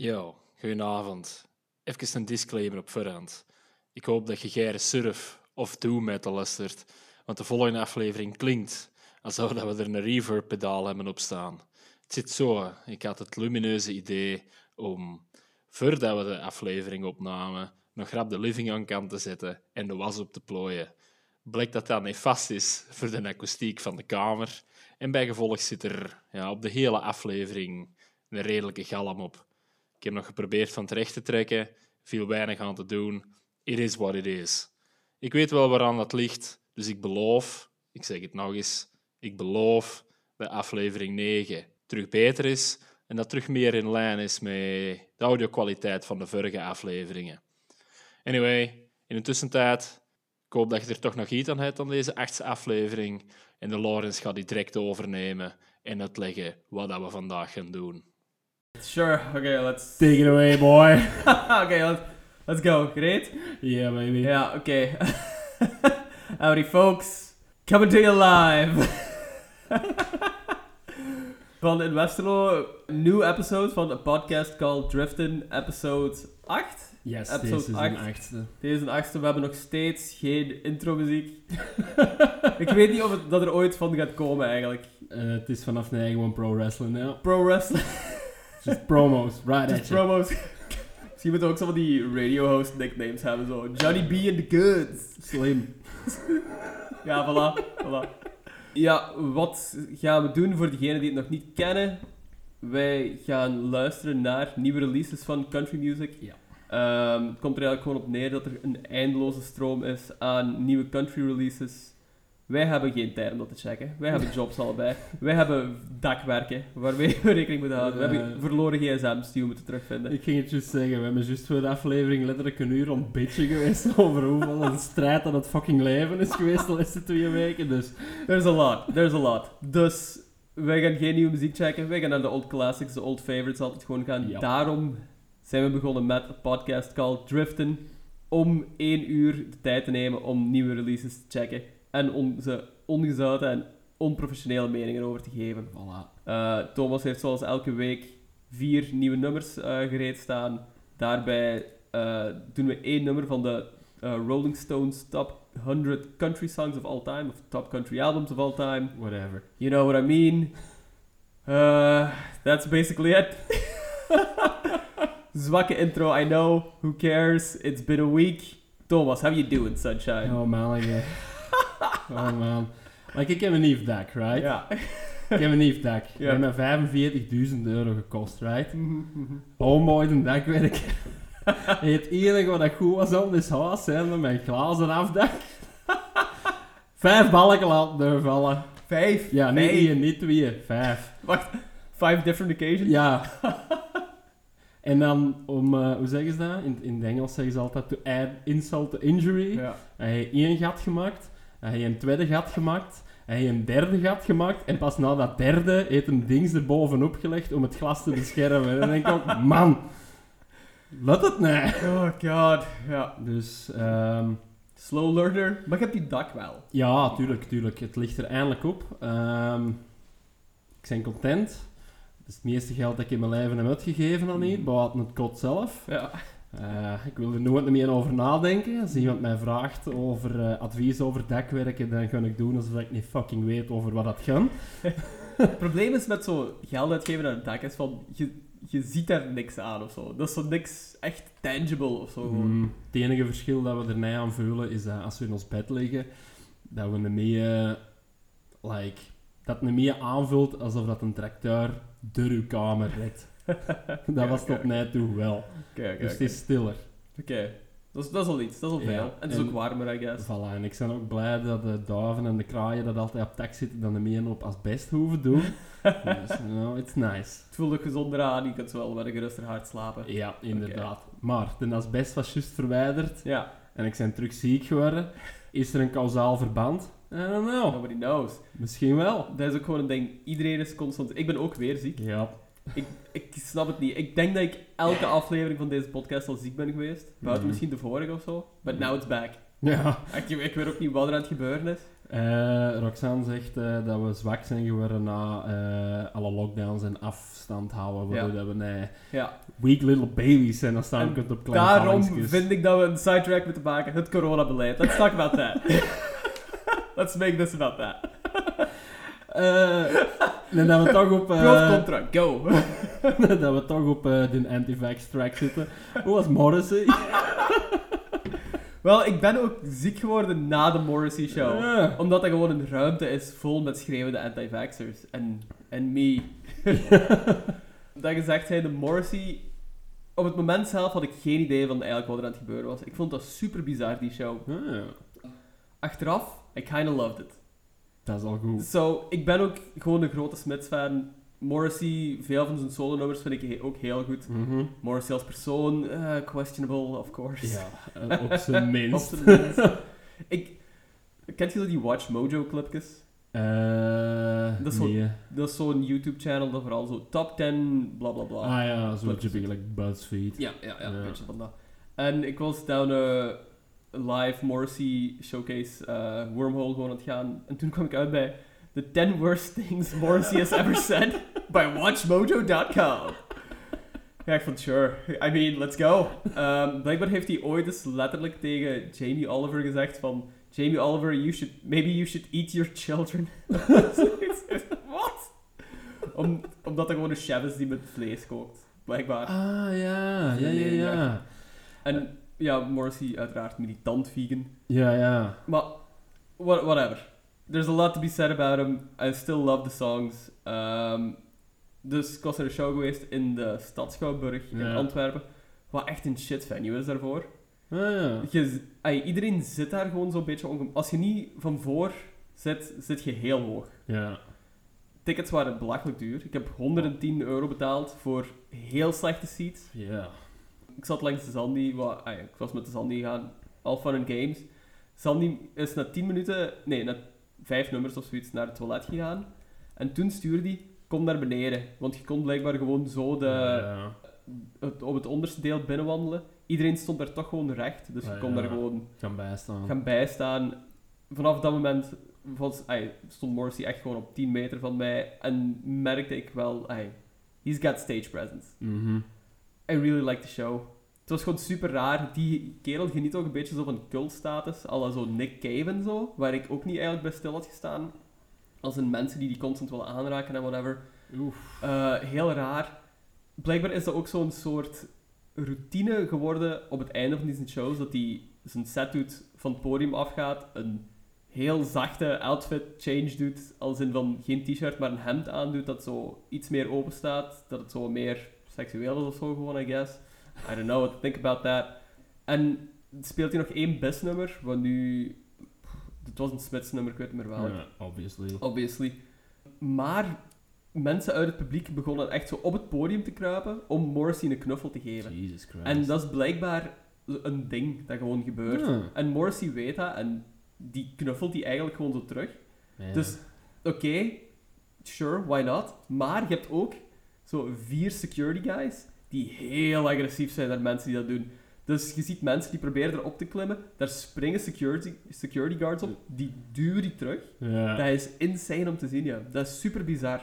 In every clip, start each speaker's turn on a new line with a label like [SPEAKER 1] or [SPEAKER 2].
[SPEAKER 1] Yo, goedenavond. Even een disclaimer op voorhand. Ik hoop dat je geen surf of doom metal luistert, want de volgende aflevering klinkt alsof we er een reverb pedaal hebben op staan. Het zit zo, ik had het lumineuze idee om, voordat we de aflevering opnamen, nog rap de living aan kant te zetten en de was op te plooien. Blijkt dat dat nefast is voor de akoestiek van de kamer en bijgevolg zit er ja, op de hele aflevering een redelijke galm op. Ik heb nog geprobeerd van terecht te trekken, viel weinig aan te doen. It is what it is. Ik weet wel waaraan dat ligt, dus ik beloof, ik zeg het nog eens, ik beloof dat aflevering 9 terug beter is en dat terug meer in lijn is met de audio-kwaliteit van de vorige afleveringen. Anyway, in de tussentijd, ik hoop dat je er toch nog iets aan hebt aan deze achtste aflevering en de Lawrence gaat die direct overnemen en uitleggen wat we vandaag gaan doen.
[SPEAKER 2] Sure. Okay, let's.
[SPEAKER 3] Take it away, boy.
[SPEAKER 2] okay, let's let's go. Great.
[SPEAKER 3] yeah, baby.
[SPEAKER 2] Yeah. Okay. Howdy, folks. Coming to you live. van in Westerlo, een nieuw episode van een podcast called Driften, episode 8.
[SPEAKER 3] Yes,
[SPEAKER 2] Episode
[SPEAKER 3] deze is
[SPEAKER 2] acht.
[SPEAKER 3] een achtste.
[SPEAKER 2] Deze is een achtste, we hebben nog steeds geen intro-muziek. Ik weet niet of het, dat er ooit van gaat komen eigenlijk.
[SPEAKER 3] Eh, het is vanaf nu gewoon pro wrestling, ja.
[SPEAKER 2] Pro wrestling,
[SPEAKER 3] Just promos, right
[SPEAKER 2] just promos. Misschien moeten ook zo van die radio-host nicknames hebben, zo. Johnny B and the Goods.
[SPEAKER 3] Slim.
[SPEAKER 2] Ja, voilà. voilà. Ja, wat gaan we doen voor degenen die het nog niet kennen? Wij gaan luisteren naar nieuwe releases van country music.
[SPEAKER 3] Ja.
[SPEAKER 2] Ehm, het komt er eigenlijk gewoon op neer dat er een eindeloze stroom is aan nieuwe country releases. Wij hebben geen tijd om dat te checken. Wij hebben jobs allebei. Wij hebben dakwerken waarmee we rekening moeten houden. We hebben
[SPEAKER 3] Eh.
[SPEAKER 2] verloren gsm's die we moeten terugvinden.
[SPEAKER 3] Ik ging het juist zeggen, we hebben juist voor de aflevering letterlijk een uur om bitchen geweest over hoeveel een strijd aan het fucking leven is geweest de laatste twee weken, dus...
[SPEAKER 2] There's a lot, there's a lot. Dus wij gaan geen nieuwe muziek checken. Wij gaan naar de old classics, de old favorites altijd gewoon gaan. Daarom zijn we begonnen met een podcast called Driften. Om één uur de tijd te nemen om nieuwe releases te checken. En onze ongezouten en onprofessionele meningen over te geven.
[SPEAKER 3] Voilà.
[SPEAKER 2] Eh, Thomas heeft zoals elke week vier nieuwe nummers eh, gereed staan. Daarbij eh, doen we één nummer van de Rolling Stones Top 100 Country Songs of All Time. Of Top Country Albums of All Time.
[SPEAKER 3] Whatever.
[SPEAKER 2] You know what I mean. That's basically it. Zwakke intro, I know. Who cares? It's been a week. Thomas, how you doing, sunshine?
[SPEAKER 3] Oh man, Oh man. Like, ik heb een nieuw dak, right?
[SPEAKER 2] Ja.
[SPEAKER 3] Ik heb een nieuw dak. Die
[SPEAKER 2] Ja.
[SPEAKER 3] heeft me 45.000 euro gekost, right?
[SPEAKER 2] Mhm, mhm.
[SPEAKER 3] Homeboy een dakwerk. het enige wat goed was aan dit huis met mijn glazen afdak. Vijf balken laten doorvallen.
[SPEAKER 2] Vijf.
[SPEAKER 3] Ja, niet één, niet twee, vijf.
[SPEAKER 2] Wacht, five different occasions?
[SPEAKER 3] Ja. en dan om, eh, hoe zeggen ze dat? In, in het Engels zeggen ze altijd to add insult to injury.
[SPEAKER 2] Ja.
[SPEAKER 3] Hij heeft één gat gemaakt, hij een tweede gat gemaakt, hij een derde gat gemaakt en pas na dat derde heeft een dings erbovenop gelegd om het glas te beschermen. En dan denk ik ook, man, laat het nee.
[SPEAKER 2] Oh god. Ja.
[SPEAKER 3] Dus ehm,
[SPEAKER 2] Slow learner. Maar je hebt die dak wel.
[SPEAKER 3] ja, tuurlijk, tuurlijk. Het ligt er eindelijk op. Ehm, ik ben content. Dat is het meeste geld dat ik in mijn leven heb uitgegeven aan hier, buiten het kot zelf.
[SPEAKER 2] Ja.
[SPEAKER 3] Eh, ik wil er nooit meer over nadenken. Als iemand mij vraagt over eh, advies over dakwerken, dan ga ik doen alsof ik niet fucking weet over wat dat gaat.
[SPEAKER 2] Het probleem is met zo geld uitgeven aan een dak is van... Je, je ziet daar niks aan of zo. Dat is zo niks echt tangible of zo.
[SPEAKER 3] Mm, het enige verschil dat we ermee aan voelen is dat als we in ons bed liggen, dat we ermee, eh, like, dat meer aanvult alsof dat een tracteur door uw kamer redt. dat was tot nu toe wel. Dus het is stiller.
[SPEAKER 2] Oké. Dat is, dat is al iets. Dat is al veel.
[SPEAKER 3] Ja,
[SPEAKER 2] En het is
[SPEAKER 3] en-
[SPEAKER 2] ook warmer, I guess.
[SPEAKER 3] Voilà, en ik ben ook blij dat de duiven en de kraaien dat altijd op tak zitten, dan er meer op asbest hoeven doen. dus, you know, it's nice.
[SPEAKER 2] Het voelt ook gezonder aan. Je kunt wel een geruster hart slapen.
[SPEAKER 3] Ja, inderdaad. Maar de asbest was juist verwijderd
[SPEAKER 2] Ja.
[SPEAKER 3] en ik ben terug ziek geworden. Is er een kausaal verband? I don't know.
[SPEAKER 2] Nobody knows.
[SPEAKER 3] Misschien wel.
[SPEAKER 2] Dat is ook gewoon een ding. Iedereen is constant... Ik ben ook weer ziek.
[SPEAKER 3] Ja.
[SPEAKER 2] Ik, ik snap het niet. Ik denk dat ik elke aflevering van deze podcast al ziek ben geweest. Buiten
[SPEAKER 3] Mhm.
[SPEAKER 2] misschien de vorige of zo. But now it's back.
[SPEAKER 3] Ja.
[SPEAKER 2] Ik, ik weet ook niet wat er aan het gebeuren is.
[SPEAKER 3] Eh, Roxanne zegt eh, dat we zwak zijn geworden na eh, alle lockdowns en afstand houden. Waardoor
[SPEAKER 2] Ja.
[SPEAKER 3] dat we nee,
[SPEAKER 2] Ja.
[SPEAKER 3] weak little babies zijn als staan
[SPEAKER 2] En
[SPEAKER 3] kunt op kleine
[SPEAKER 2] Daarom vind ik dat we een sidetrack moeten maken. Het coronabeleid. Let's talk about that. Let's make this about that.
[SPEAKER 3] Eh, en dat we toch op... eh,
[SPEAKER 2] contra, go.
[SPEAKER 3] dat we toch op eh, de anti-vax track zitten. Hoe was Morrissey?
[SPEAKER 2] Wel, ik ben ook ziek geworden na de Morrissey show.
[SPEAKER 3] Ja.
[SPEAKER 2] Omdat er gewoon een ruimte is vol met schreeuwende anti-vaxxers. En, en me. dat gezegd zijnde, Morrissey... Op het moment zelf had ik geen idee van eigenlijk wat er aan het gebeuren was. Ik vond dat super bizar, die show. Achteraf, I kinda loved it.
[SPEAKER 3] Dat is al goed.
[SPEAKER 2] So, ik ben ook gewoon een grote Smiths-fan. Morrissey, veel van zijn solo-nummers vind ik ook heel goed.
[SPEAKER 3] Mhm.
[SPEAKER 2] Morrissey als persoon, eh, questionable, of course.
[SPEAKER 3] Ja, eh, op zijn
[SPEAKER 2] Op
[SPEAKER 3] minst.
[SPEAKER 2] zijn minst. ik, kent je zo die Watch Mojo-clipjes?
[SPEAKER 3] Eh,
[SPEAKER 2] Dat is zo-
[SPEAKER 3] nee.
[SPEAKER 2] Dat zo'n YouTube-channel dat vooral zo top 10, bla bla bla.
[SPEAKER 3] Ah ja, zo'n beetje like BuzzFeed.
[SPEAKER 2] Ja, ja, ja, een beetje van dat. En ik was down a live Morrissey showcase eh, wormhole gewoon aan het gaan. En toen kwam ik uit bij The 10 Worst Things Morrissey Has Ever Said by WatchMojo.com. Ja, ik vond sure. I mean, let's go. Ehm, blijkbaar heeft hij ooit eens letterlijk tegen Jamie Oliver gezegd van... Jamie Oliver, you should, maybe you should eat your children. Wat? Om, omdat er gewoon een chef is die met vlees kookt. Blijkbaar.
[SPEAKER 3] Ah ja, ja, ja, ja.
[SPEAKER 2] En ja, Morrissey uiteraard militant vegan.
[SPEAKER 3] Ja, ja.
[SPEAKER 2] Maar, wha- whatever. There's a lot to be said about him. I still love the songs. Ehm, dus ik was naar een show geweest in de stad Schouwburg in
[SPEAKER 3] Ja.
[SPEAKER 2] Antwerpen. Wat echt een shit venue is daarvoor.
[SPEAKER 3] Ah ja.
[SPEAKER 2] Je, iedereen zit daar gewoon zo'n beetje onge- Als je niet van voor zit, zit je heel hoog.
[SPEAKER 3] Ja.
[SPEAKER 2] Tickets waren belachelijk duur. Ik heb 110 euro betaald voor heel slechte seats.
[SPEAKER 3] Ja.
[SPEAKER 2] Ik zat langs de Zandy, wat, ah ja, ik was met de Zandy gaan, All Fun and Games. Zandy is na 10 minuten, nee, na 5 nummers of zoiets naar het toilet gegaan. En toen stuurde hij, kom naar beneden. Want je kon blijkbaar gewoon zo de,
[SPEAKER 3] Ja.
[SPEAKER 2] het, op het onderste deel binnenwandelen. Iedereen stond daar toch gewoon recht, dus je
[SPEAKER 3] Ah,
[SPEAKER 2] kon daar gewoon
[SPEAKER 3] bijstaan.
[SPEAKER 2] gaan bijstaan. Vanaf dat moment was, ai, stond Morrissey echt gewoon op 10 meter van mij. En merkte ik wel, ai, he's got stage presence.
[SPEAKER 3] Mhm.
[SPEAKER 2] I really like the show. Het was gewoon super raar. Die kerel geniet ook een beetje zo van cultstatus, à la zo Nick Cave en zo, waar ik ook niet eigenlijk bij stil had gestaan. Als een mensen die die constant willen aanraken en whatever.
[SPEAKER 3] Oef.
[SPEAKER 2] Eh, heel raar. Blijkbaar is dat ook zo'n soort routine geworden op het einde van deze shows, dat hij zijn set doet, van het podium afgaat, een heel zachte outfit change doet, als in van geen t-shirt, maar een hemd aandoet dat zo iets meer open staat, dat het zo meer seksueel is of zo gewoon, I guess. I don't know what to think about that. En speelt hij nog één bestnummer, wat nu... Het was een Smiths nummer, ik weet niet meer welk
[SPEAKER 3] Ja, obviously.
[SPEAKER 2] obviously. Maar mensen uit het publiek begonnen echt zo op het podium te kruipen om Morrissey een knuffel te geven.
[SPEAKER 3] Jesus Christ.
[SPEAKER 2] En dat is blijkbaar een ding dat gewoon gebeurt. En Morrissey weet dat en die knuffelt die eigenlijk gewoon zo terug. Dus, oké, sure, why not? Maar je hebt ook zo vier security guys die heel agressief zijn naar mensen die dat doen. Dus je ziet mensen die proberen erop te klimmen, daar springen security, security guards op, die duwen die terug.
[SPEAKER 3] Ja.
[SPEAKER 2] Dat is insane om te zien, ja. Dat is super bizar.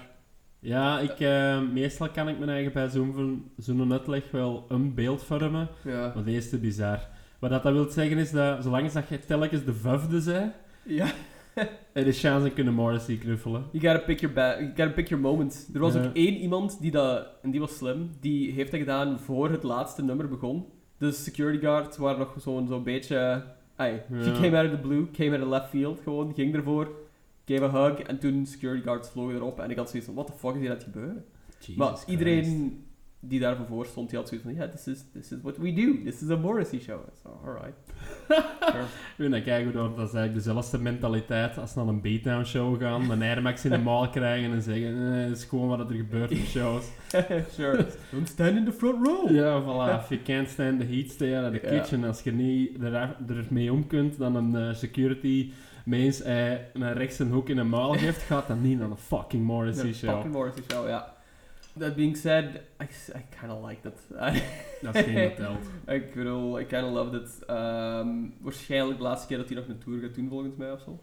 [SPEAKER 3] Ja, ik, eh, meestal kan ik mijn eigen bij zo'n zo'n uitleg wel een beeld vormen,
[SPEAKER 2] Ja.
[SPEAKER 3] maar deze is te bizar. Wat dat, dat wil zeggen is dat, zolang dat je telkens de vijfde zei,
[SPEAKER 2] Ja.
[SPEAKER 3] je de chance kunnen Morrissey knuffelen.
[SPEAKER 2] You gotta pick your, ba- you gotta pick your moments. Er was
[SPEAKER 3] Ja.
[SPEAKER 2] ook één iemand die dat, en die was slim, die heeft dat gedaan voor het laatste nummer begon. De security guards waren nog zo'n zo'n beetje... She
[SPEAKER 3] Ja.
[SPEAKER 2] came out of the blue, came out of left field, gewoon, ging ervoor, gave a hug, en toen security guards vlogen erop, en ik had zoiets van, what the fuck is hier aan het gebeuren?
[SPEAKER 3] Jesus
[SPEAKER 2] maar
[SPEAKER 3] Christ.
[SPEAKER 2] iedereen die daarvoor voor stond, die had zoiets van, ja, this is, this is what we do, this is a Morrissey show. So, alright. Sure.
[SPEAKER 3] Dat kijken door, dat is eigenlijk dezelfde mentaliteit als ze naar een beatdown show gaan, een Air Max in de maal krijgen en zeggen, eh, het is gewoon wat er gebeurt in shows.
[SPEAKER 2] sure. Don't stand in the front row.
[SPEAKER 3] Ja, voilà. If you can't stand the heat, stay out of the kitchen. Als je niet er, ermee om kunt, dan een eh, security mens eh, naar rechts een hoek in een maal geeft, gaat dan niet naar een fucking Morrissey
[SPEAKER 2] De
[SPEAKER 3] show.
[SPEAKER 2] fucking Morrissey show, ja. That being said, I, I kind of like that.
[SPEAKER 3] Dat is geen telt.
[SPEAKER 2] ik bedoel, I kind of love it. Ehm, waarschijnlijk de laatste keer dat hij nog een tour gaat doen, volgens mij of zo.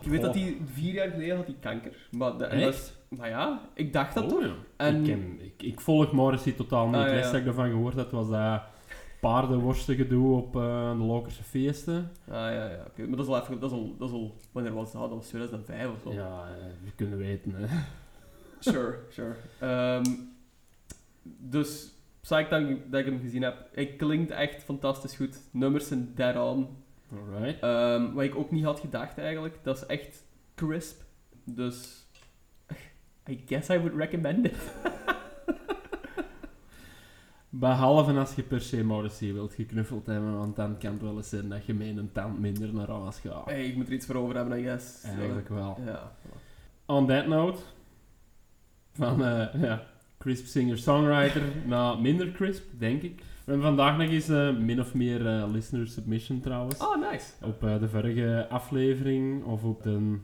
[SPEAKER 2] Ik weet dat hij vier jaar geleden had hij kanker. Maar, de, en is- maar ja, ik dacht dat
[SPEAKER 3] Oh,
[SPEAKER 2] toch.
[SPEAKER 3] ja.
[SPEAKER 2] En-
[SPEAKER 3] Ik, ken- ik, ik volg Morrissey totaal niet.
[SPEAKER 2] Ah,
[SPEAKER 3] Het
[SPEAKER 2] ja,
[SPEAKER 3] dat ik ervan gehoord had, was dat paardenworstengedoe op eh, de Lokerse feesten.
[SPEAKER 2] Ah ja, ja, oké. Maar dat is al even, dat is al, dat is al, wanneer was dat? Dat was 2005 of zo.
[SPEAKER 3] Ja, eh, we kunnen weten. Hè.
[SPEAKER 2] Sure, sure. Ehm, dus, psyched dat, ik- dat ik hem gezien heb. Hij klinkt echt fantastisch goed. Nummers zijn dead on.
[SPEAKER 3] Alright.
[SPEAKER 2] Ehm, wat ik ook niet had gedacht eigenlijk, dat is echt crisp. Dus, I guess I would recommend it.
[SPEAKER 3] Behalve als je per se Morrissey wilt geknuffeld hebben, want dan kan het wel eens zijn dat je met een tand minder naar huis gaat.
[SPEAKER 2] Hey, ik moet er iets voor over hebben, I guess.
[SPEAKER 3] Eigenlijk wel.
[SPEAKER 2] Ja.
[SPEAKER 3] On that note, van eh, ja, crisp singer-songwriter naar minder crisp, denk ik. We hebben vandaag nog eens eh, min of meer eh, listener submission trouwens.
[SPEAKER 2] Oh, nice.
[SPEAKER 3] Op de vorige aflevering of op de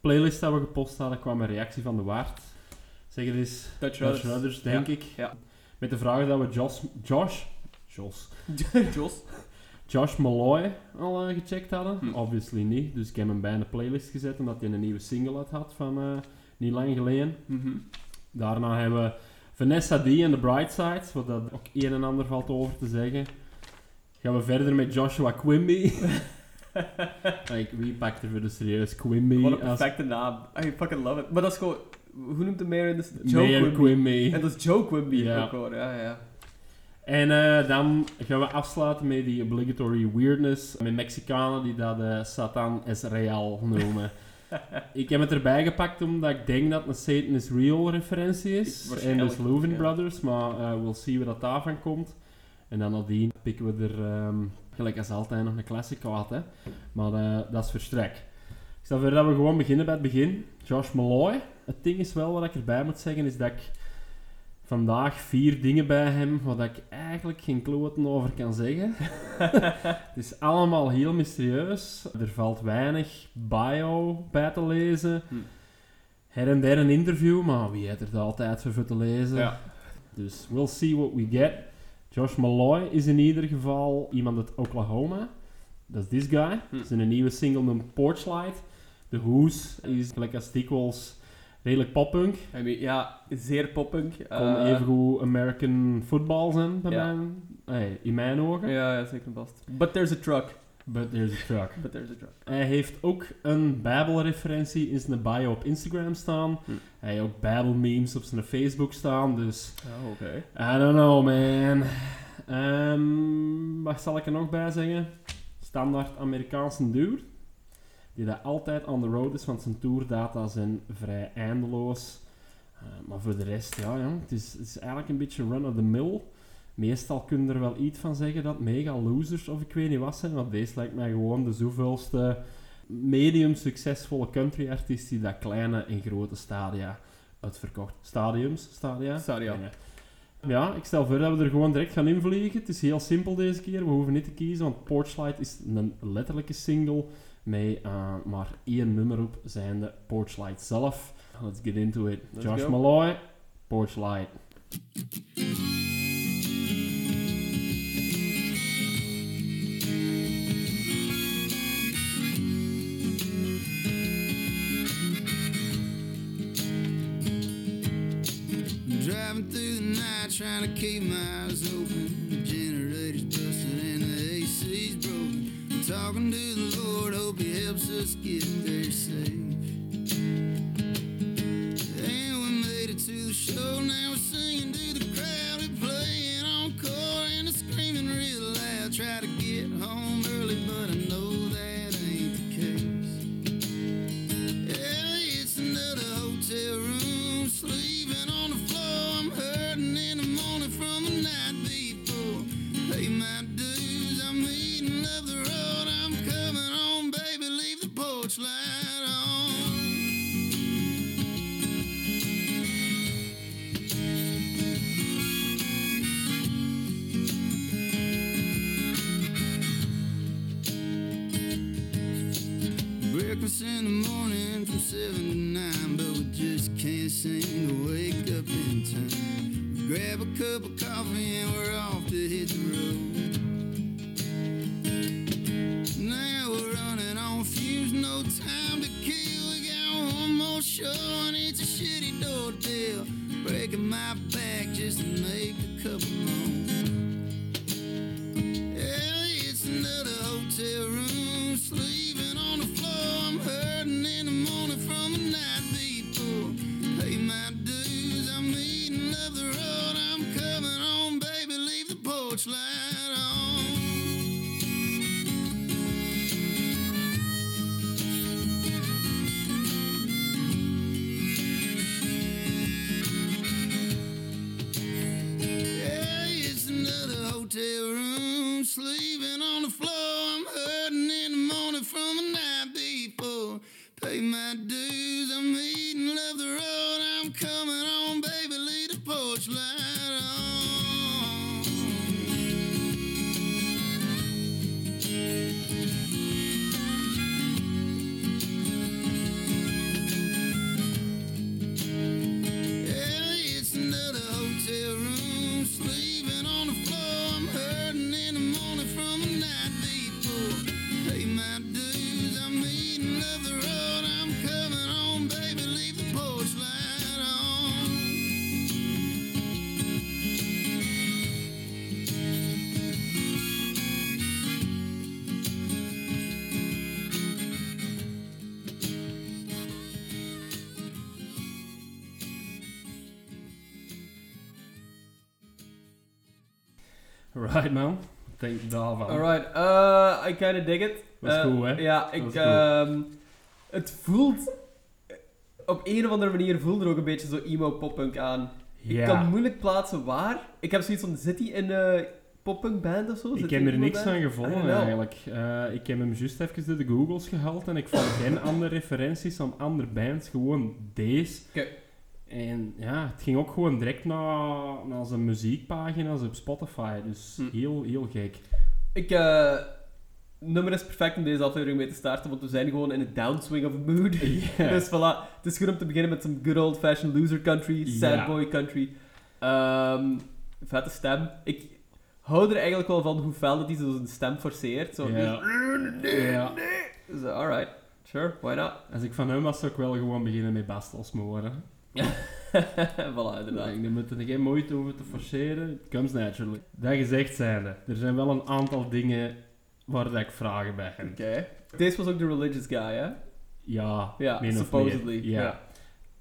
[SPEAKER 3] playlist dat we gepost hadden kwam een reactie van de Waard. Zeg het eens,
[SPEAKER 2] Dutch
[SPEAKER 3] Dutch. Rudders, denk
[SPEAKER 2] Ja,
[SPEAKER 3] ik.
[SPEAKER 2] ja.
[SPEAKER 3] Met de vraag dat we Josh, Josh, Josh,
[SPEAKER 2] Jos.
[SPEAKER 3] Josh Malloy al gecheckt hadden.
[SPEAKER 2] Hm.
[SPEAKER 3] Obviously niet, dus ik heb hem bij de playlist gezet omdat hij een nieuwe single had gehad van niet lang geleden.
[SPEAKER 2] Mhm.
[SPEAKER 3] Daarna hebben we Vanessa D en The Bright Sides, wat dat ook een en ander valt over te zeggen. Gaan we verder met Joshua Quimby. like, wie pakt er voor de serieus Quimby
[SPEAKER 2] Wat een
[SPEAKER 3] als
[SPEAKER 2] perfecte naam. I fucking love it. Maar dat is gewoon... Hoe noemt de mayor in de... st-
[SPEAKER 3] Mayor
[SPEAKER 2] Quimby.
[SPEAKER 3] Quimby.
[SPEAKER 2] En dat is Joe Quimby
[SPEAKER 3] Ja.
[SPEAKER 2] ook hoor. Ja, ja.
[SPEAKER 3] En eh, dan gaan we afsluiten met die obligatory weirdness. Met Mexicanen die dat eh, Satan es Real noemen. ik heb het erbij gepakt omdat ik denk dat het een Satan is Real referentie is. En dus Louvin
[SPEAKER 2] ja.
[SPEAKER 3] Brothers, maar eh we'll see waar dat daarvan komt. En dan nadien pikken we er, ehm, gelijk als altijd, nog een classic uit. Hè. Maar eh, dat is verstrek. Ik stel voor dat we gewoon beginnen bij het begin. Josh Malloy. Het ding is wel, wat ik erbij moet zeggen, is dat ik vandaag vier dingen bij hem waar dat ik eigenlijk geen kloten over kan zeggen. het is allemaal heel mysterieus. Er valt weinig bio bij te lezen.
[SPEAKER 2] Hm.
[SPEAKER 3] Her en der een interview, maar wie heeft er altijd voor voor te lezen?
[SPEAKER 2] Ja.
[SPEAKER 3] Dus we'll see what we get. Josh Malloy is in ieder geval iemand uit Oklahoma. Dat is this guy.
[SPEAKER 2] Hm.
[SPEAKER 3] Zijn nieuwe single noemt Porchlight. De Who's is gelijk als dikwijls redelijk poppunk.
[SPEAKER 2] Ja, zeer poppunk.
[SPEAKER 3] Kon
[SPEAKER 2] Eh,
[SPEAKER 3] evengoed American football zijn bij
[SPEAKER 2] ja.
[SPEAKER 3] mijn, hey, in mijn ogen.
[SPEAKER 2] Ja, zeker vast. But there's a truck.
[SPEAKER 3] But there's a truck.
[SPEAKER 2] But there's a truck.
[SPEAKER 3] Hij heeft ook een Bijbelreferentie in zijn bio op Instagram staan.
[SPEAKER 2] Hm.
[SPEAKER 3] Hij heeft ook Bijbelmemes op zijn Facebook staan. Dus
[SPEAKER 2] Oh, oké.
[SPEAKER 3] I don't know, man. Ehm, wat zal ik er nog bij zeggen? Standaard Amerikaanse duur. Die dat altijd on the road is, want zijn tourdata zijn vrij eindeloos. Eh, maar voor de rest, ja, ja het, is, het is eigenlijk een beetje run-of-the-mill. Meestal kun je er wel iets van zeggen dat mega losers of ik weet niet wat zijn, want deze lijkt mij gewoon de zoveelste medium succesvolle country artiest die dat kleine en grote stadia uitverkocht. Stadiums, stadia.
[SPEAKER 2] Stadia.
[SPEAKER 3] Ja, ik stel voor dat we er gewoon direct gaan invliegen. Het is heel simpel deze keer. We hoeven niet te kiezen, want Porchlight is een letterlijke single met eh, maar één nummer op, zijnde Porchlight zelf. Let's get into it.
[SPEAKER 2] Let's
[SPEAKER 3] Josh
[SPEAKER 2] go.
[SPEAKER 3] Malloy, Porchlight.
[SPEAKER 4] Driving through the night trying to keep my eyes open. The generator's busted and the AC's broken. I'm talking to He helps us get there safe.
[SPEAKER 3] Right, man. Denk daarvan.
[SPEAKER 2] Alright, uh, I kinda dig it.
[SPEAKER 3] Dat is
[SPEAKER 2] Eh,
[SPEAKER 3] cool, hè?
[SPEAKER 2] Ja, ik,
[SPEAKER 3] cool.
[SPEAKER 2] ehm, het voelt... Op een of andere manier voelt er ook een beetje zo emo poppunk aan. Ik kan moeilijk plaatsen waar. Ik heb zoiets van, zit hij in een poppunk band of zo?
[SPEAKER 3] Ik heb er niks
[SPEAKER 2] I
[SPEAKER 3] gevonden eigenlijk. Eh, ik heb hem juist even door de Googles gehaald en ik vond geen andere referenties aan andere bands, gewoon deze. En ja, het ging ook gewoon direct naar, naar zijn muziekpagina's op Spotify, dus
[SPEAKER 2] Hm.
[SPEAKER 3] heel, heel gek.
[SPEAKER 2] Ik, eh, nummer is perfect om deze aflevering mee te starten, want we zijn gewoon in een downswing of mood. Dus voilà, het is goed om te beginnen met some good old fashioned loser country, sad boy country. Ehm, vette stem. Ik hou er eigenlijk wel van hoe fel dat hij zo zijn stem forceert. Zo,
[SPEAKER 3] Ja. Ja.
[SPEAKER 2] Dus, uh, alright, sure, why not?
[SPEAKER 3] Als ik van hem was, zou ik wel gewoon beginnen met Bastos moren.
[SPEAKER 2] voilà, inderdaad.
[SPEAKER 3] Ik moet er geen moeite over te forceren. It comes naturally. Dat gezegd zijnde, er zijn wel een aantal dingen waar dat ik vragen bij heb.
[SPEAKER 2] Oké. Deze was ook de religious guy, hè?
[SPEAKER 3] Ja,
[SPEAKER 2] Ja, supposedly.
[SPEAKER 3] Ja.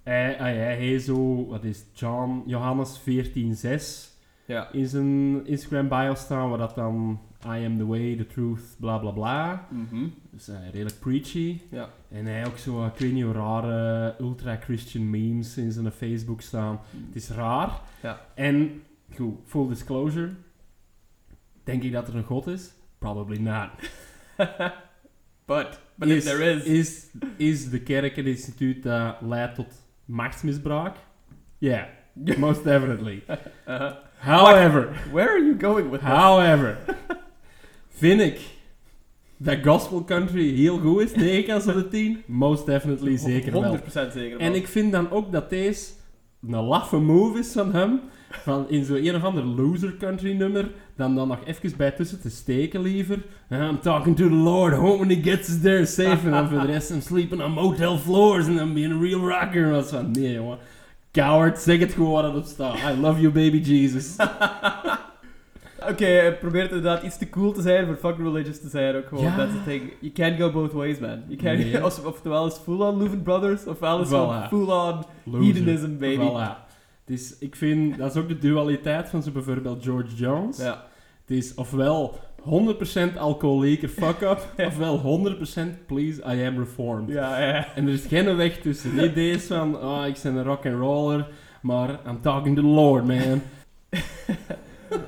[SPEAKER 3] Hij, hij, hij heet zo, wat is John Johannes 14:6
[SPEAKER 2] Ja.
[SPEAKER 3] in zijn Instagram bio staan, waar dat dan I am the way, the truth, bla bla bla.
[SPEAKER 2] Mhm.
[SPEAKER 3] Dus eh, redelijk preachy.
[SPEAKER 2] Ja.
[SPEAKER 3] En hij ook zo, ik weet niet hoe rare ultra-Christian memes in zijn Facebook staan. Het is raar.
[SPEAKER 2] Ja.
[SPEAKER 3] En, goed, full disclosure. Denk ik dat er een god is? Probably not.
[SPEAKER 2] but, but if there is...
[SPEAKER 3] Is, is de kerk een instituut dat leidt tot machtsmisbruik? Ja, most definitely.
[SPEAKER 2] Uh,
[SPEAKER 3] However,
[SPEAKER 2] where are you going with this?
[SPEAKER 3] however, vind ik dat gospel country heel goed is, 9 kans op de 10? Most definitely, zeker wel.
[SPEAKER 2] 100% zeker
[SPEAKER 3] En
[SPEAKER 2] wel.
[SPEAKER 3] ik vind dan ook dat deze een laffe move is van hem, van in zo'n een of ander loser country nummer, dan dan nog even bij tussen te steken liever. I'm talking to the Lord, when he gets us there safe. en dan voor de rest, I'm sleeping on motel floors and I'm being a real rocker. En was van, nee jongen, coward, zeg het gewoon wat erop staat. I love you baby Jesus.
[SPEAKER 2] Oké, hij probeert inderdaad iets te cool te zijn voor fuck religious te zijn ook gewoon. That's the thing. You can't go both ways, man. You can't,
[SPEAKER 3] Nee.
[SPEAKER 2] of, oftewel is full-on Louvin Brothers, ofwel is
[SPEAKER 3] Voilà.
[SPEAKER 2] full-on hedonism, baby.
[SPEAKER 3] Voilà. Dus ik vind, dat is ook de dualiteit van zo bijvoorbeeld George Jones.
[SPEAKER 2] Ja.
[SPEAKER 3] Het is ofwel 100% alcoholieker fuck-up, ofwel 100% please, I am reformed.
[SPEAKER 2] Ja, ja.
[SPEAKER 3] En er is geen weg tussen. Niet deze van, oh, ik ben een rock and roller, maar I'm talking to the Lord, man.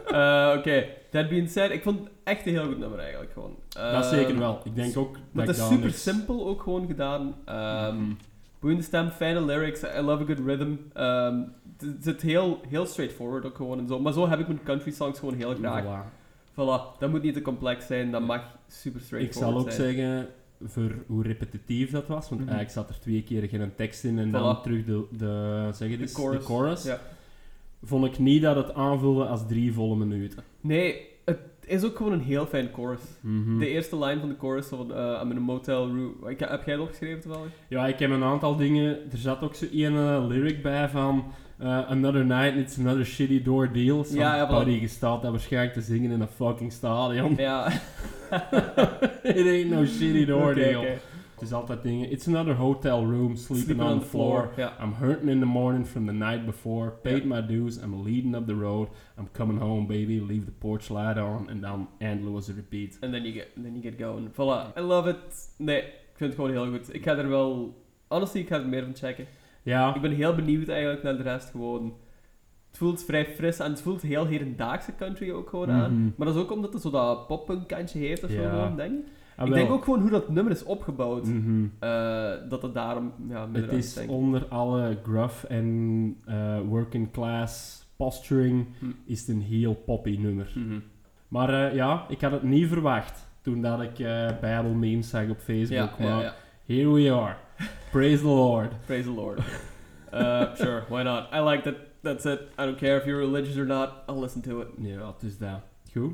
[SPEAKER 2] Eh, Oké, that being said, ik vond het echt een heel goed nummer eigenlijk gewoon.
[SPEAKER 3] dat
[SPEAKER 2] Eh,
[SPEAKER 3] zeker wel. Ik denk ook dat
[SPEAKER 2] het
[SPEAKER 3] ik
[SPEAKER 2] is super simpel ook gewoon gedaan.
[SPEAKER 3] Mhm.
[SPEAKER 2] Boeiende stem, fijne lyrics, I love a good rhythm. Ehm, het zit heel, heel straightforward ook gewoon en zo. Maar zo heb ik mijn country songs gewoon heel graag.
[SPEAKER 3] Voilà.
[SPEAKER 2] Voilà, dat moet niet te complex zijn, dat mag super
[SPEAKER 3] Ik
[SPEAKER 2] straightforward
[SPEAKER 3] zal ook
[SPEAKER 2] zijn.
[SPEAKER 3] zeggen, voor hoe repetitief dat was, want
[SPEAKER 2] Mhm.
[SPEAKER 3] eigenlijk zat er twee keer geen tekst in en dan terug de, de, zeg het
[SPEAKER 2] De
[SPEAKER 3] eens,
[SPEAKER 2] chorus.
[SPEAKER 3] de chorus.
[SPEAKER 2] Ja.
[SPEAKER 3] Vond ik niet dat het aanvulde als drie volle minuten.
[SPEAKER 2] Nee, het is ook gewoon een heel fijn chorus.
[SPEAKER 3] Mhm.
[SPEAKER 2] De eerste line van de chorus van uh, I'm in a motel room. Ik, heb jij het opgeschreven toevallig?
[SPEAKER 3] Ja, ik heb een aantal dingen. Er zat ook zo een eh, lyric bij van eh, Another night, it's another shitty door deal. Zo'n
[SPEAKER 2] Ja, ja,
[SPEAKER 3] buddy, daar waarschijnlijk te zingen in een fucking stadion.
[SPEAKER 2] Ja.
[SPEAKER 3] It ain't no shitty door deal. Het is altijd dingen. It's another hotel room, sleeping, on, the floor. I'm hurting in the morning from the night before. Paid my dues. I'm leading up the road. I'm coming home, baby. Leave the porch light on. En dan endless repeat.
[SPEAKER 2] And then you get, then you get going. Voilà. I love it. Nee, ik vind het gewoon heel goed. Ik ga er wel... Honestly, ik ga er meer van checken.
[SPEAKER 3] Ja,
[SPEAKER 2] Ik ben heel benieuwd eigenlijk naar de rest gewoon. Het voelt vrij fris en het voelt heel hedendaagse country ook gewoon aan.
[SPEAKER 3] Mhm.
[SPEAKER 2] Maar dat is ook omdat het zo dat poppunk kantje heeft of zo gewoon, denk ik.
[SPEAKER 3] Ah,
[SPEAKER 2] ik denk ook gewoon hoe dat nummer is opgebouwd.
[SPEAKER 3] Mhm.
[SPEAKER 2] eh, dat het daarom ja,
[SPEAKER 3] Het is
[SPEAKER 2] denk.
[SPEAKER 3] onder alle gruff en eh, working class posturing
[SPEAKER 2] Hm.
[SPEAKER 3] is het een heel poppy nummer.
[SPEAKER 2] Mhm.
[SPEAKER 3] Maar eh, ja, ik had het niet verwacht toen dat ik Bijbel memes zag op Facebook.
[SPEAKER 2] Ja,
[SPEAKER 3] maar
[SPEAKER 2] ja.
[SPEAKER 3] here we are. Praise the Lord.
[SPEAKER 2] Praise the Lord. Uh, sure, why not? I like that. That's it. I don't care if you're religious or not. I'll listen to it.
[SPEAKER 3] Ja, het is dat. Goed,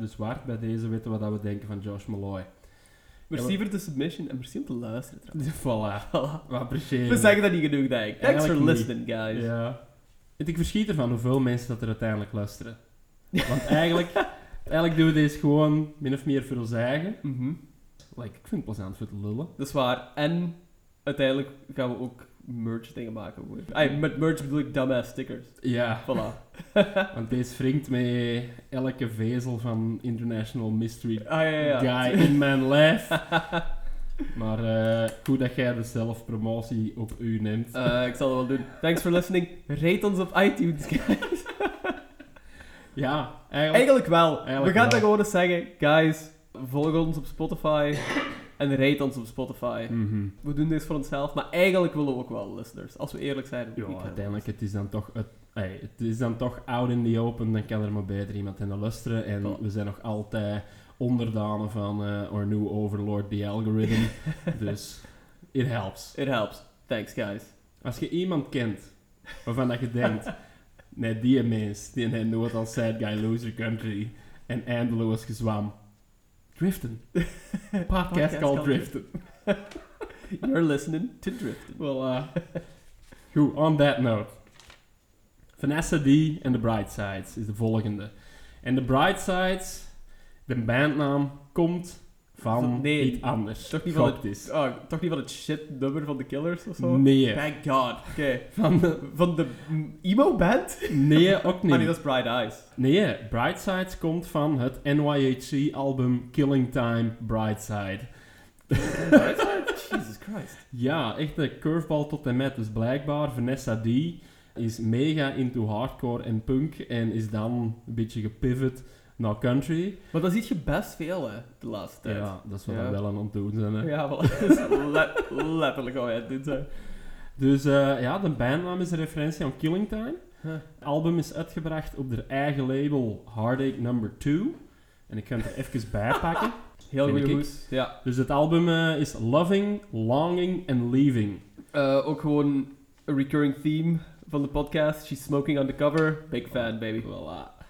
[SPEAKER 3] dus waard bij deze weten wat we denken van Josh Malloy.
[SPEAKER 2] Merci voor de submission en merci om te luisteren trouwens.
[SPEAKER 3] voilà,
[SPEAKER 2] Voilà.
[SPEAKER 3] we appreciëren
[SPEAKER 2] We zeggen dat niet genoeg, denk ik. Thanks
[SPEAKER 3] Eigenlijk
[SPEAKER 2] for
[SPEAKER 3] niet.
[SPEAKER 2] listening, guys.
[SPEAKER 3] Ja. Ik verschiet ervan hoeveel mensen dat er uiteindelijk luisteren. Want eigenlijk, eigenlijk doen we deze gewoon min of meer voor ons eigen.
[SPEAKER 2] Mhm.
[SPEAKER 3] Like, ik vind het plezant voor te lullen.
[SPEAKER 2] Dat is waar. En uiteindelijk gaan we ook merch dingen maken. Ay, met merch bedoel ik dumbass stickers.
[SPEAKER 3] Ja,
[SPEAKER 2] Voilà.
[SPEAKER 3] want deze wringt met elke vezel van International Mystery
[SPEAKER 2] Ah, ja, ja, ja.
[SPEAKER 3] Guy in mijn lijf. Maar eh, goed dat jij de zelfpromotie op u neemt.
[SPEAKER 2] Eh, ik zal het wel doen. Thanks for listening. Rate ons op iTunes, guys.
[SPEAKER 3] ja, eigenlijk...
[SPEAKER 2] Eigenlijk wel.
[SPEAKER 3] Eigenlijk
[SPEAKER 2] we gaan dat gewoon eens zeggen. Guys, volg ons op Spotify. En rate ons op Spotify.
[SPEAKER 3] Mhm.
[SPEAKER 2] We doen dit voor onszelf, maar eigenlijk willen we ook wel listeners. Als we eerlijk zijn.
[SPEAKER 3] Ja, uiteindelijk, het is dan toch... Het, ey, het is dan toch out in the open, dan kan er maar beter iemand in luisteren. En we zijn nog altijd onderdanen van eh our new overlord, the algorithm. dus, it helps.
[SPEAKER 2] It helps. Thanks, guys.
[SPEAKER 3] Als je iemand kent, waarvan dat je denkt... nee, die mens, die heeft nooit als sad guy loser country en eindeloos gezwam. Driften. Podcast,
[SPEAKER 2] Podcast
[SPEAKER 3] called
[SPEAKER 2] called
[SPEAKER 3] Driften.
[SPEAKER 2] You're listening to Drifting.
[SPEAKER 3] Well, uh, goed, on that note. Vanessa D en The Brightsides is de volgende. En The Brightsides, de bandnaam, komt van
[SPEAKER 2] Nee,
[SPEAKER 3] iets anders.
[SPEAKER 2] toch niet van
[SPEAKER 3] is.
[SPEAKER 2] Oh, toch niet van het shit nummer van de Killers of zo?
[SPEAKER 3] Nee.
[SPEAKER 2] Thank God. Oké.
[SPEAKER 3] Van de,
[SPEAKER 2] Van de mm, emo-band?
[SPEAKER 3] nee, ook
[SPEAKER 2] Ah, nee,
[SPEAKER 3] niet.
[SPEAKER 2] dat is Bright Eyes.
[SPEAKER 3] Nee, Brightsides komt van het NYHC-album Killing Time Brightside.
[SPEAKER 2] Jesus Christ.
[SPEAKER 3] Ja, echt een curveball tot en met. Dus blijkbaar, Vanessa D is mega into hardcore en punk en is dan een beetje gepivot naar country.
[SPEAKER 2] Maar dat ziet je best veel, hè, de laatste tijd.
[SPEAKER 3] Ja, dat is wat
[SPEAKER 2] Ja.
[SPEAKER 3] we wel aan het doen zijn. Hè.
[SPEAKER 2] Ja. Dat is let- letterlijk al het dit zijn.
[SPEAKER 3] Dus eh, ja, de bandnaam is een referentie aan Killing Time.
[SPEAKER 2] Huh.
[SPEAKER 3] Het album is uitgebracht op de eigen label Heartache Number 2. En ik ga het er even bij pakken.
[SPEAKER 2] Heel hoes. Ja.
[SPEAKER 3] Dus het album eh, is Loving, Longing and Leaving.
[SPEAKER 2] Eh, ook gewoon een recurring theme van de podcast. She's smoking on the cover. Big fan, baby.
[SPEAKER 3] Voilà.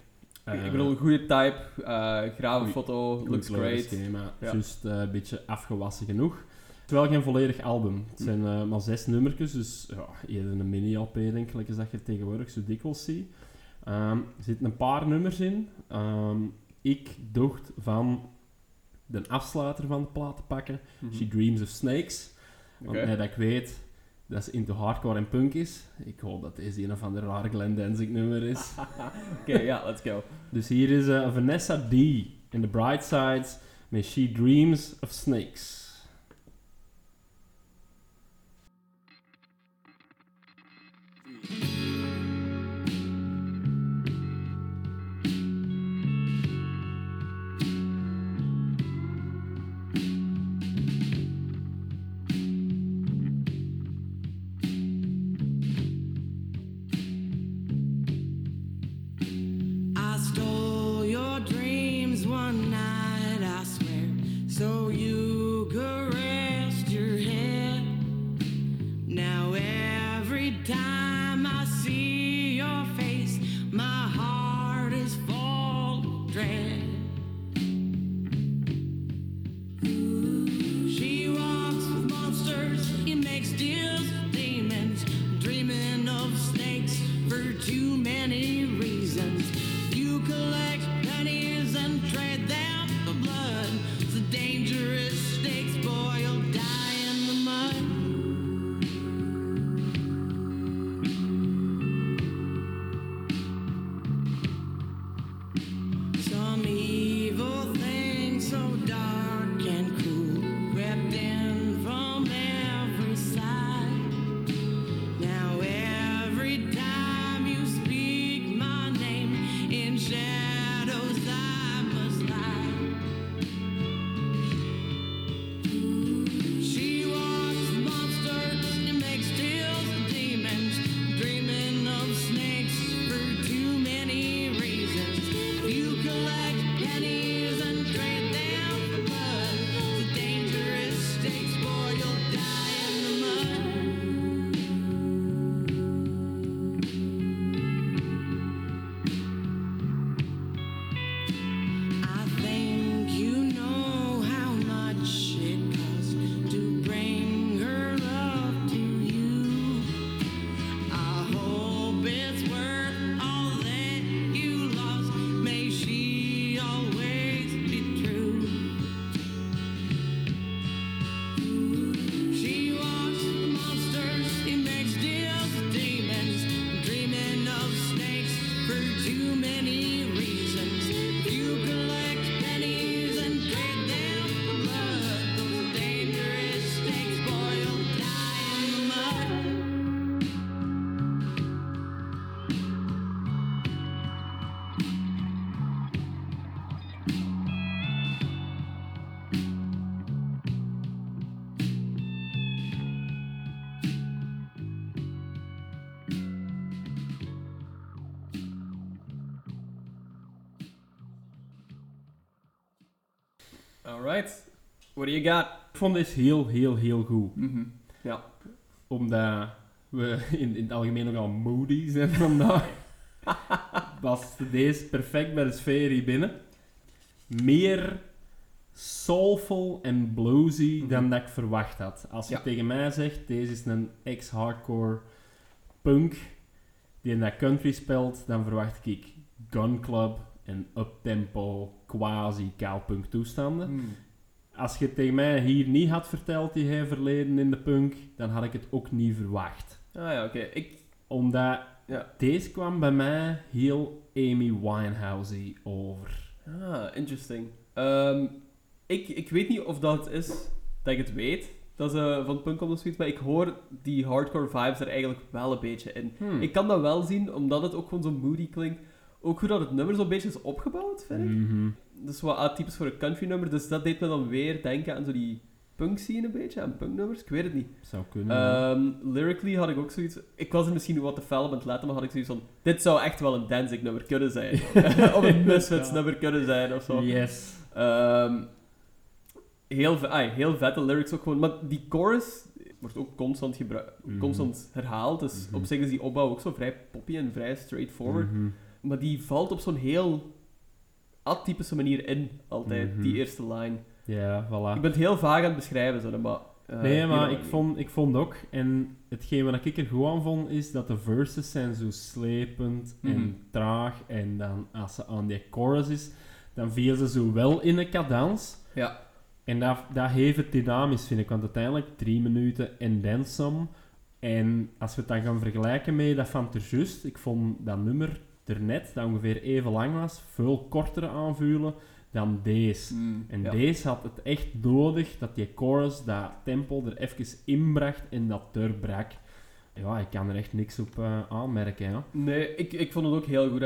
[SPEAKER 2] Ik bedoel, een goede type. eh grave foto. Looks great.
[SPEAKER 3] schema.
[SPEAKER 2] Ja.
[SPEAKER 3] Juist eh, een beetje afgewassen genoeg. Het is wel geen volledig album. Het zijn eh, maar zes nummertjes, dus ja, eerder een mini-LP denk ik, als dat je tegenwoordig zo dikwijls ziet. Ehm, er zitten een paar nummers in. Ehm, ik dacht van de afsluiter van de plaat te pakken.
[SPEAKER 2] Mhm.
[SPEAKER 3] She Dreams of Snakes. Want net dat ik weet dat ze into hardcore en punk is. Ik hoop dat deze een of ander rare Glenn Danzig nummer is.
[SPEAKER 2] Oké, ja, let's go.
[SPEAKER 3] Dus hier is eh, Vanessa D. in The Bright Sides met She Dreams of Snakes.
[SPEAKER 2] Alright. What do you got?
[SPEAKER 3] Ik vond deze heel, heel, heel goed.
[SPEAKER 2] Mhm. Ja.
[SPEAKER 3] Omdat we in, in het algemeen nogal moody zijn vandaag. was deze perfect bij de sfeer hier binnen. Meer soulful en bluesy
[SPEAKER 2] Mhm.
[SPEAKER 3] dan dat ik verwacht had. Als je
[SPEAKER 2] Ja.
[SPEAKER 3] tegen mij zegt, deze is een ex-hardcore punk die in dat country speelt, dan verwacht ik gun club en uptempo, quasi kaalpunk toestanden.
[SPEAKER 2] Hmm.
[SPEAKER 3] Als je tegen mij hier niet had verteld, die hij verleden in de punk, dan had ik het ook niet verwacht.
[SPEAKER 2] Ah ja, oké. Ik...
[SPEAKER 3] Omdat
[SPEAKER 2] Ja.
[SPEAKER 3] deze kwam bij mij heel Amy Winehouse over.
[SPEAKER 2] Ah, interesting. Ehm, ik, ik weet niet of dat is dat ik het weet, dat ze van punk komt of zoiets, maar ik hoor die hardcore vibes er eigenlijk wel een beetje in.
[SPEAKER 3] Hmm.
[SPEAKER 2] Ik kan dat wel zien, omdat het ook gewoon zo moody klinkt. Ook hoe dat het nummer zo'n beetje is opgebouwd, vind ik. Dat is wat atypisch voor een country nummer, dus dat deed me dan weer denken aan zo die punk scene een beetje, aan punknummers. Ik weet het niet.
[SPEAKER 3] Zou kunnen.
[SPEAKER 2] Ehm, lyrically had ik ook zoiets... Ik was er misschien wat te fel op aan het letten, maar had ik zoiets van... Dit zou echt wel een Danzig nummer kunnen zijn. of een Misfits
[SPEAKER 3] Ja.
[SPEAKER 2] nummer kunnen zijn, of zo.
[SPEAKER 3] yes.
[SPEAKER 2] Ehm, heel, ve- ai, heel vette lyrics ook gewoon. Maar die chorus wordt ook constant, gebruikt,
[SPEAKER 3] Mhm.
[SPEAKER 2] constant herhaald. Dus
[SPEAKER 3] Mhm.
[SPEAKER 2] op zich is die opbouw ook zo vrij poppy en vrij straightforward.
[SPEAKER 3] Mhm.
[SPEAKER 2] Maar die valt op zo'n heel atypische manier in, altijd,
[SPEAKER 3] Mhm.
[SPEAKER 2] die eerste line.
[SPEAKER 3] Ja, voilà.
[SPEAKER 2] Ik ben het heel vaag aan het beschrijven, zo, maar... eh,
[SPEAKER 3] Nee, maar ik vond, ik vond ook, en hetgeen wat ik er goed aan vond, is dat de verses zijn zo slepend
[SPEAKER 2] Mhm.
[SPEAKER 3] en traag. En dan als ze aan die chorus is, dan viel ze zo wel in een cadans.
[SPEAKER 2] Ja.
[SPEAKER 3] En dat, dat heeft het dynamisch, vind ik. Want uiteindelijk drie minuten en dan some. En als we het dan gaan vergelijken met dat van Terjust, ik vond dat nummer ernet, dat ongeveer even lang was, veel kortere aanvulen dan deze.
[SPEAKER 2] Mm,
[SPEAKER 3] En
[SPEAKER 2] ja.
[SPEAKER 3] deze had het echt nodig dat die chorus, dat tempo er even inbracht en dat doorbrak. Ja, ik kan er echt niks op eh, aanmerken.
[SPEAKER 2] Nee, ik, ik vond het ook heel goed.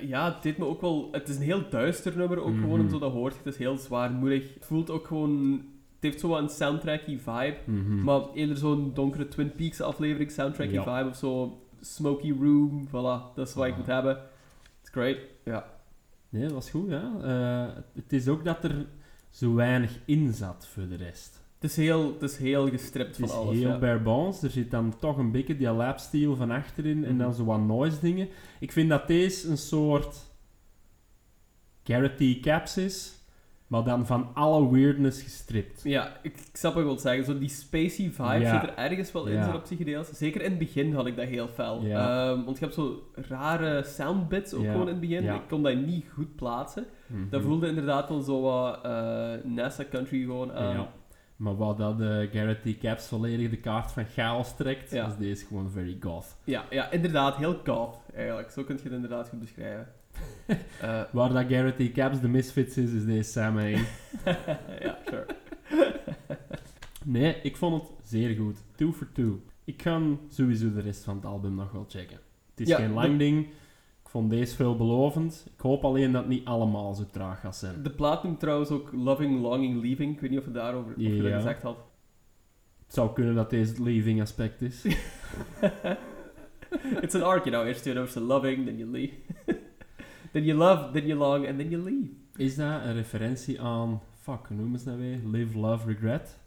[SPEAKER 2] Ja, het deed me ook wel... Het is een heel duister nummer, ook
[SPEAKER 3] Mhm.
[SPEAKER 2] gewoon en zo dat hoort. Het is heel zwaarmoedig. Het voelt ook gewoon... Het heeft zo een soundtracky vibe.
[SPEAKER 3] Mhm.
[SPEAKER 2] Maar eerder zo'n donkere Twin Peaks aflevering, soundtracky
[SPEAKER 3] Ja.
[SPEAKER 2] vibe of zo. Smoky Room, voilà. Dat is wat ik
[SPEAKER 3] Ah.
[SPEAKER 2] moet hebben. It's great. Ja.
[SPEAKER 3] Nee, dat was goed. Ja. Eh, het is ook dat er zo weinig in zat voor de rest.
[SPEAKER 2] Het is heel, het is heel gestript
[SPEAKER 3] Het
[SPEAKER 2] van
[SPEAKER 3] is
[SPEAKER 2] alles.
[SPEAKER 3] heel
[SPEAKER 2] ja.
[SPEAKER 3] bare bones. Er zit dan toch een beetje die lapsteel van achterin en
[SPEAKER 2] Mhm.
[SPEAKER 3] dan zo wat noise dingen. Ik vind dat deze een soort Garrett Caps is, maar dan van alle weirdness gestript.
[SPEAKER 2] Ja, ik, ik snap wat je wilt zeggen. Zo die spacey vibe
[SPEAKER 3] Ja.
[SPEAKER 2] zit er ergens wel in,
[SPEAKER 3] Ja.
[SPEAKER 2] zo op. Zeker in het begin had ik dat heel fel.
[SPEAKER 3] Ja.
[SPEAKER 2] Ehm, want je hebt zo rare soundbits ook gewoon in het begin. Ik kon dat niet goed plaatsen.
[SPEAKER 3] Mhm.
[SPEAKER 2] Dat voelde inderdaad wel zo wat eh, NASA Country gewoon aan.
[SPEAKER 3] Ja. Maar wat dat de Garrett T. Caps volledig de kaart van chaos trekt,
[SPEAKER 2] Ja.
[SPEAKER 3] is deze gewoon very goth.
[SPEAKER 2] Ja, ja, inderdaad. Heel goth, eigenlijk. Zo kun je het inderdaad goed beschrijven. Eh,
[SPEAKER 3] Waar dat Garrett T. Caps de misfits is, is deze Sam Hain.
[SPEAKER 2] ja, sure.
[SPEAKER 3] Nee, ik vond het zeer goed. Two for two. Ik ga sowieso de rest van het album nog wel checken. Het is
[SPEAKER 2] Ja,
[SPEAKER 3] geen
[SPEAKER 2] de-
[SPEAKER 3] lang ding. Ik vond deze veelbelovend. Ik hoop alleen dat het niet allemaal zo traag gaat zijn.
[SPEAKER 2] De plaat noemt trouwens ook Loving, Longing, Leaving. Ik weet niet of je daarover of je dat gezegd had.
[SPEAKER 3] Het zou kunnen dat deze het leaving aspect is.
[SPEAKER 2] It's an arc, you know. Eerst nummers zijn loving, then you leave. Then you love, then you long, and then you leave.
[SPEAKER 3] Is dat een referentie aan... Fuck, hoe noemen ze dat weer? Live, Love, Regret?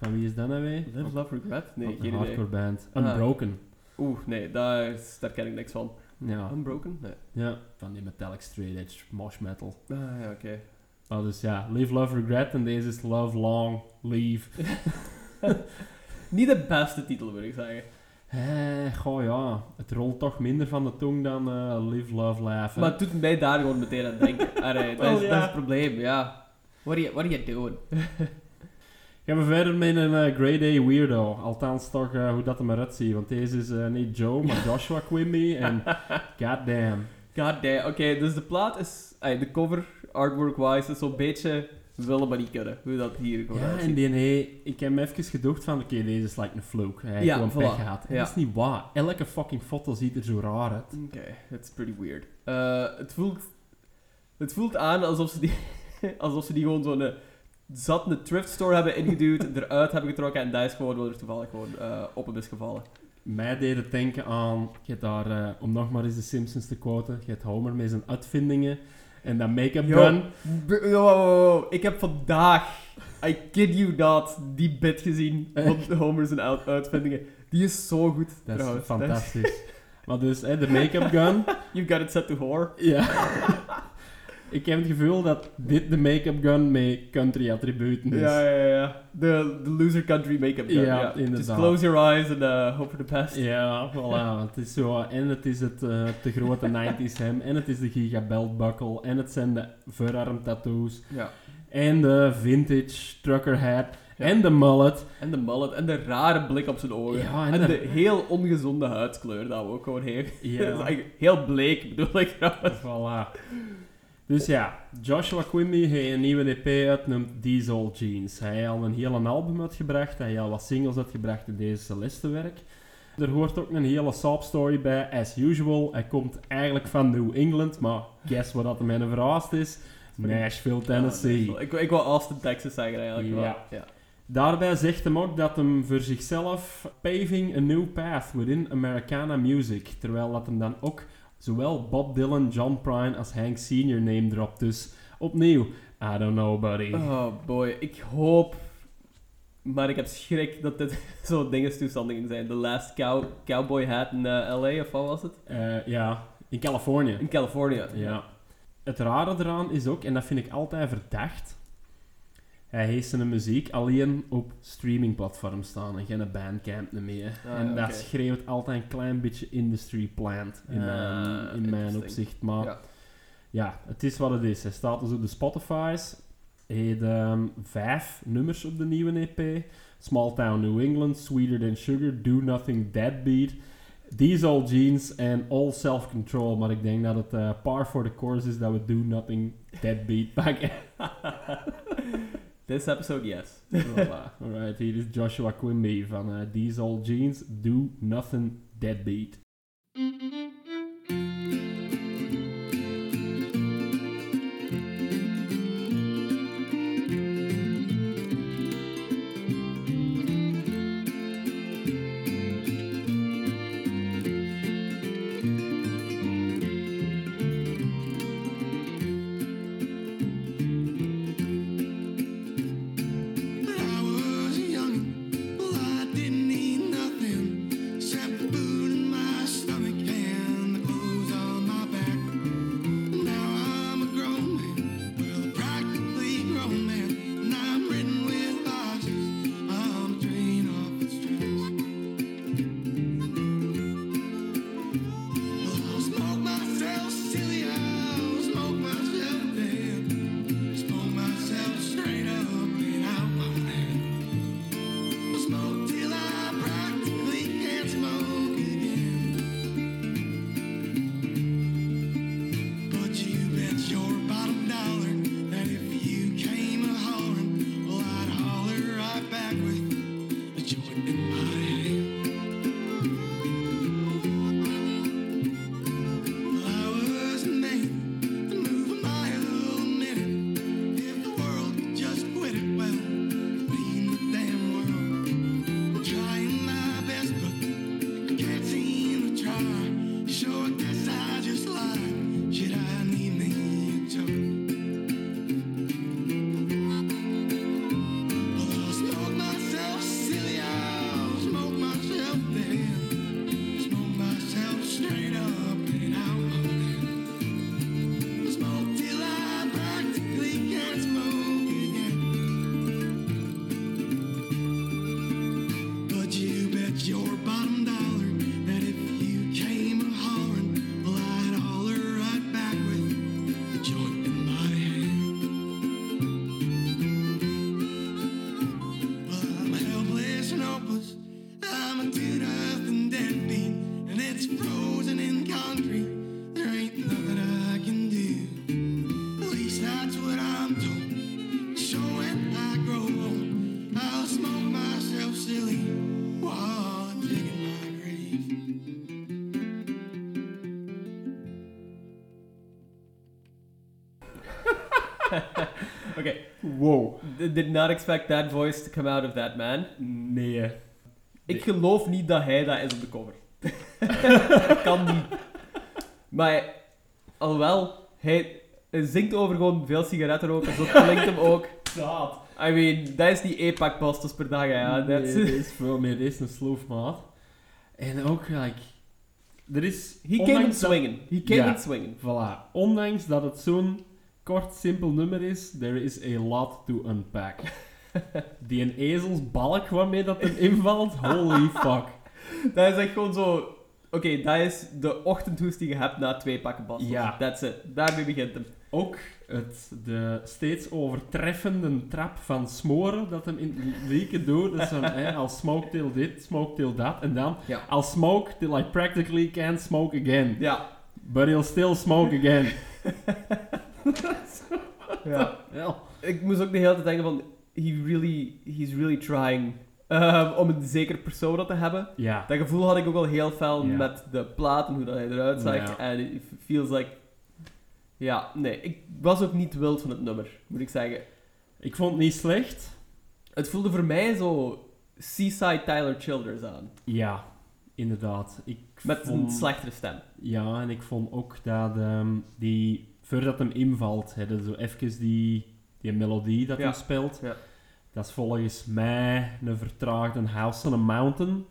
[SPEAKER 3] Van wie is dat nou weer?
[SPEAKER 2] Live, love, regret? Nee, geen
[SPEAKER 3] een
[SPEAKER 2] idee.
[SPEAKER 3] hardcore band.
[SPEAKER 2] Ah.
[SPEAKER 3] Unbroken.
[SPEAKER 2] Oeh, nee, daar, daar ken ik niks van.
[SPEAKER 3] Ja.
[SPEAKER 2] Unbroken? Nee.
[SPEAKER 3] ja, van die metallic straight edge mosh metal.
[SPEAKER 2] Ah, ja, oké.
[SPEAKER 3] Oh, dus ja, Live, Love, Regret. En deze is Love, Long, Leave.
[SPEAKER 2] Niet de beste titel, wil ik zeggen.
[SPEAKER 3] Eh, goh ja, het rolt toch minder van de tong dan eh, Live, Love, Laugh. hè.
[SPEAKER 2] Maar het doet mij daar gewoon meteen aan denken. Alright, dat, is,
[SPEAKER 3] ja.
[SPEAKER 2] dat is het probleem, ja. What are you, what are you doing?
[SPEAKER 3] Gaan we verder met een eh, Grey Day Weirdo. Althans toch eh, hoe dat er maar uitziet. Want deze is eh, niet Joe, maar Joshua Quimby. En goddamn.
[SPEAKER 2] God damn. Oké, dus de plaat is... ay, de cover, artwork-wise, is zo'n beetje... Willen maar niet kunnen, hoe dat hier gewoon
[SPEAKER 3] Ja, en die hey, ik heb me even gedacht van, oké, deze is like een fluke. Hij heeft
[SPEAKER 2] Ja,
[SPEAKER 3] gewoon
[SPEAKER 2] voilà.
[SPEAKER 3] pech gehad.
[SPEAKER 2] Ja.
[SPEAKER 3] Dat is niet waar. Elke fucking foto ziet er zo raar uit.
[SPEAKER 2] Oké, it's pretty weird. Eh, het, voelt, het voelt aan alsof ze die, alsof ze die gewoon zo'n eh, zat een thrift store hebben ingeduwd, eruit hebben getrokken en dat is gewoon er toevallig gewoon eh, op hem is gevallen.
[SPEAKER 3] Mij deed het denken aan, je daar, om nog maar eens de Simpsons te quoten, je hebt Homer met zijn uitvindingen. En dat make-up gun.
[SPEAKER 2] Ik heb vandaag, I kid you not, die bit gezien van Homer's en uit- uitvindingen. Die is zo goed,
[SPEAKER 3] Dat is fantastisch. maar dus, hè, de make-up gun.
[SPEAKER 2] You've got it set to horror.
[SPEAKER 3] Ja. Ik heb het gevoel dat dit de make-up gun met country attributen is.
[SPEAKER 2] Ja, ja, ja. De, de loser country make-up gun.
[SPEAKER 3] Ja,
[SPEAKER 2] Ja,
[SPEAKER 3] inderdaad.
[SPEAKER 2] Just close your eyes and uh, hope for the best.
[SPEAKER 3] Ja, voilà. Het is zo, en het is het eh, te grote 90s hem, en het is de gigabelt buckle, en het zijn de verarm tattoos,
[SPEAKER 2] Ja.
[SPEAKER 3] en de vintage trucker hat,
[SPEAKER 2] Ja.
[SPEAKER 3] en de mullet.
[SPEAKER 2] En de mullet en de rare blik op zijn ogen.
[SPEAKER 3] Ja, en
[SPEAKER 2] en
[SPEAKER 3] de-
[SPEAKER 2] de heel ongezonde huidskleur dat we ook gewoon heeft.
[SPEAKER 3] Ja.
[SPEAKER 2] Dat is eigenlijk heel bleek, bedoel ik trouwens.
[SPEAKER 3] Voilà. Dus ja, Joshua Quimby heeft een nieuwe EP uitgenoemd Diesel Jeans. Hij heeft al een hele album uitgebracht, hij heeft al wat singles uitgebracht in deze Celeste-werk. Er hoort ook een hele soap story bij, as usual. Hij komt eigenlijk van New England, maar guess wat dat hem in verhaast is? Nashville, Tennessee.
[SPEAKER 2] Ja, ik, ik wil Austin, Texas zeggen eigenlijk.
[SPEAKER 3] Ja.
[SPEAKER 2] ja.
[SPEAKER 3] Daarbij zegt hem ook dat hem voor zichzelf paving a new path within Americana music. Terwijl dat hem dan ook zowel Bob Dylan, John Prine als Hank Senior name dropt. Dus opnieuw, I don't know buddy.
[SPEAKER 2] Oh boy, ik hoop... Maar ik heb schrik dat dit zo'n dingestoestanden zijn. The Last cow, Cowboy Hat in eh, LA, of wat was het?
[SPEAKER 3] Eh, ja, in Californië.
[SPEAKER 2] In Californië.
[SPEAKER 3] Ja. Het rare eraan is ook, en dat vind ik altijd verdacht, hij heeft zijn muziek alleen op streamingplatforms staan en geen bandcamp meer.
[SPEAKER 2] Ah,
[SPEAKER 3] en dat schreeuwt altijd een klein beetje industry plant in
[SPEAKER 2] Ah,
[SPEAKER 3] mijn, in mijn opzicht. Maar ja.
[SPEAKER 2] Ja.
[SPEAKER 3] het is wat het is. Hij staat dus op de Spotify's. Hij heeft ehm, vijf nummers op de nieuwe EP. Small Town New England, Sweeter Than Sugar, Do Nothing, Deadbeat. These All Jeans en All Self Control. Maar ik denk dat het eh, par for the course is dat we Do Nothing, Deadbeat pakken.
[SPEAKER 2] This episode, yes.
[SPEAKER 3] voilà. Alright, hier is Joshua Quimby van eh, These Old Jeans, Do Nothing, Deadbeat.
[SPEAKER 5] I
[SPEAKER 2] did not expect that voice to come out of that man.
[SPEAKER 3] Nee.
[SPEAKER 2] Ik geloof niet dat hij dat is op de cover. dat kan niet. Maar, alhoewel, hij... Zingt over gewoon veel sigaretten roken, zo klinkt hem ook. I mean, dat is die EPAC bastos per dag, ja.
[SPEAKER 3] Nee, dit is veel meer. Dit is een sloofmaat. En ook, like... Er is...
[SPEAKER 2] He came in
[SPEAKER 3] dat-
[SPEAKER 2] swinging. He came
[SPEAKER 3] Ja. Voilà. Ondanks dat het zo'n kort, simpel nummer is, there is a lot to unpack. Die een ezelsbalk waarmee dat hem invalt, holy fuck.
[SPEAKER 2] Dat is echt gewoon zo... Oké, dat is de ochtendhoes die je hebt na twee pakken bastos.
[SPEAKER 3] Ja.
[SPEAKER 2] That's it. Daarmee begint hem.
[SPEAKER 3] Ook het, de steeds overtreffende trap van smoren dat hem in liedje doet. Dat is van, hè, I'll smoke till dit, smoke till dat. En dan,
[SPEAKER 2] Ja.
[SPEAKER 3] I'll smoke till I practically can't smoke again.
[SPEAKER 2] Ja.
[SPEAKER 3] But he'll still smoke again.
[SPEAKER 2] ja.
[SPEAKER 3] Wel.
[SPEAKER 2] Ik moest ook de hele tijd denken van... He really, he's really trying ehm, om een zeker persona te hebben.
[SPEAKER 3] Ja.
[SPEAKER 2] Dat gevoel had ik ook al heel fel
[SPEAKER 3] Ja.
[SPEAKER 2] met de plaat en hoe dat hij eruit zag.
[SPEAKER 3] Ja.
[SPEAKER 2] En it feels like... Ja, nee. Ik was ook niet wild van het nummer, moet ik zeggen.
[SPEAKER 3] Ik vond het niet slecht.
[SPEAKER 2] Het voelde voor mij zo Seaside Tyler Childers aan.
[SPEAKER 3] Ja, inderdaad. Ik
[SPEAKER 2] Met
[SPEAKER 3] vond-
[SPEAKER 2] een slechtere stem.
[SPEAKER 3] Ja, en ik vond ook dat ehm, die, voordat hem invalt, hè, dat zo even die, die melodie dat
[SPEAKER 2] Ja.
[SPEAKER 3] hij speelt,
[SPEAKER 2] Ja.
[SPEAKER 3] dat is volgens mij een vertraagde House on a Mountain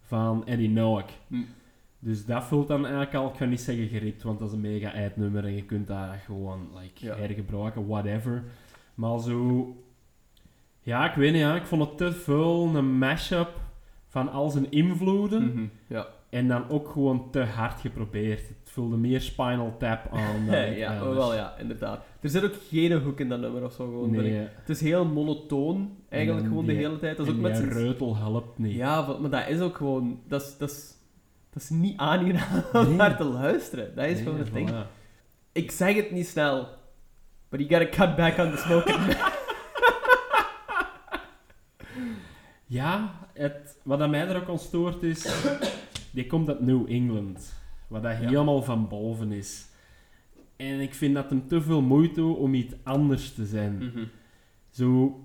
[SPEAKER 3] van Eddie Noack.
[SPEAKER 2] Hm.
[SPEAKER 3] Dus dat voelt dan eigenlijk al, ik ga niet zeggen geript, want dat is een mega eindnummer en je kunt dat gewoon like,
[SPEAKER 2] Ja.
[SPEAKER 3] hergebruiken, whatever. Maar zo... Ja, ik weet niet, ja, ik vond het te veel een mashup van al zijn invloeden.
[SPEAKER 2] Mhm, Ja.
[SPEAKER 3] En dan ook gewoon te hard geprobeerd. Voelde meer Spinal Tap aan. dan
[SPEAKER 2] ja, wel ja, inderdaad. Er zit ook geen hoek in dat nummer of zo. Gewoon.
[SPEAKER 3] Nee,
[SPEAKER 2] Het is heel monotoon, eigenlijk
[SPEAKER 3] En
[SPEAKER 2] gewoon de hele tijd. Dat is ook met zijn...
[SPEAKER 3] reutel helpt niet.
[SPEAKER 2] Ja, maar dat is ook gewoon... Dat is, dat is, dat is niet aangenaam
[SPEAKER 3] Nee.
[SPEAKER 2] om naar te luisteren. Dat is
[SPEAKER 3] Nee,
[SPEAKER 2] gewoon het ding.
[SPEAKER 3] voilà.
[SPEAKER 2] Ik zeg het niet snel, but you gotta cut back on the smoking.
[SPEAKER 3] Ja, het, wat aan mij er ook aan stoort is... die komt uit New England. Wat dat
[SPEAKER 2] Ja.
[SPEAKER 3] helemaal van boven is. En ik vind dat hem te veel moeite doet om iets anders te zijn.
[SPEAKER 2] Mhm.
[SPEAKER 3] Zo...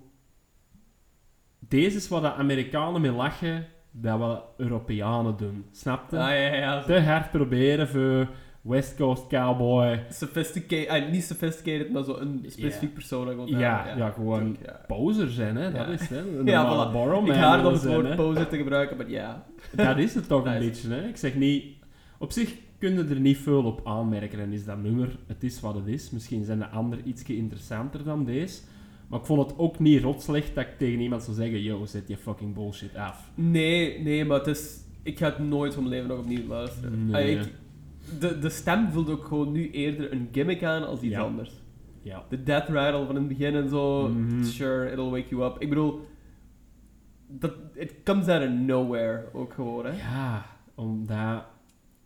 [SPEAKER 3] Deze is wat de Amerikanen mee lachen, dat wat Europeanen doen. Snap je?
[SPEAKER 2] Ah, ja, ja, ja.
[SPEAKER 3] Te hard proberen voor West Coast Cowboy.
[SPEAKER 2] Sophisticated, ah, niet sophisticated, maar zo een specifiek
[SPEAKER 3] Ja.
[SPEAKER 2] persoon. Gewoon,
[SPEAKER 3] Ja, ja, gewoon
[SPEAKER 2] ja.
[SPEAKER 3] poser zijn, hè. Dat is hè. Een
[SPEAKER 2] Ja, voilà.
[SPEAKER 3] borrowman
[SPEAKER 2] Ik haat om het woord poser te gebruiken, maar ja.
[SPEAKER 3] Dat is het toch een beetje, hè. Ik zeg niet... Op zich kun je er niet veel op aanmerken en is dat nummer, het is wat het is. Misschien zijn de anderen ietsje interessanter dan deze. Maar ik vond het ook niet rot slecht dat ik tegen iemand zou zeggen, yo, zet je fucking bullshit af.
[SPEAKER 2] Nee, nee, maar het is... Ik ga het nooit van mijn leven nog opnieuw luisteren.
[SPEAKER 3] Nee.
[SPEAKER 2] Ah, ik, de, de stem voelt ook gewoon nu eerder een gimmick aan als iets
[SPEAKER 3] Ja.
[SPEAKER 2] anders.
[SPEAKER 3] Ja.
[SPEAKER 2] De death rattle van het begin en zo.
[SPEAKER 3] Mhm.
[SPEAKER 2] Sure, it'll wake you up. Ik bedoel... Dat, it comes out of nowhere ook gewoon, hè.
[SPEAKER 3] Ja, omdat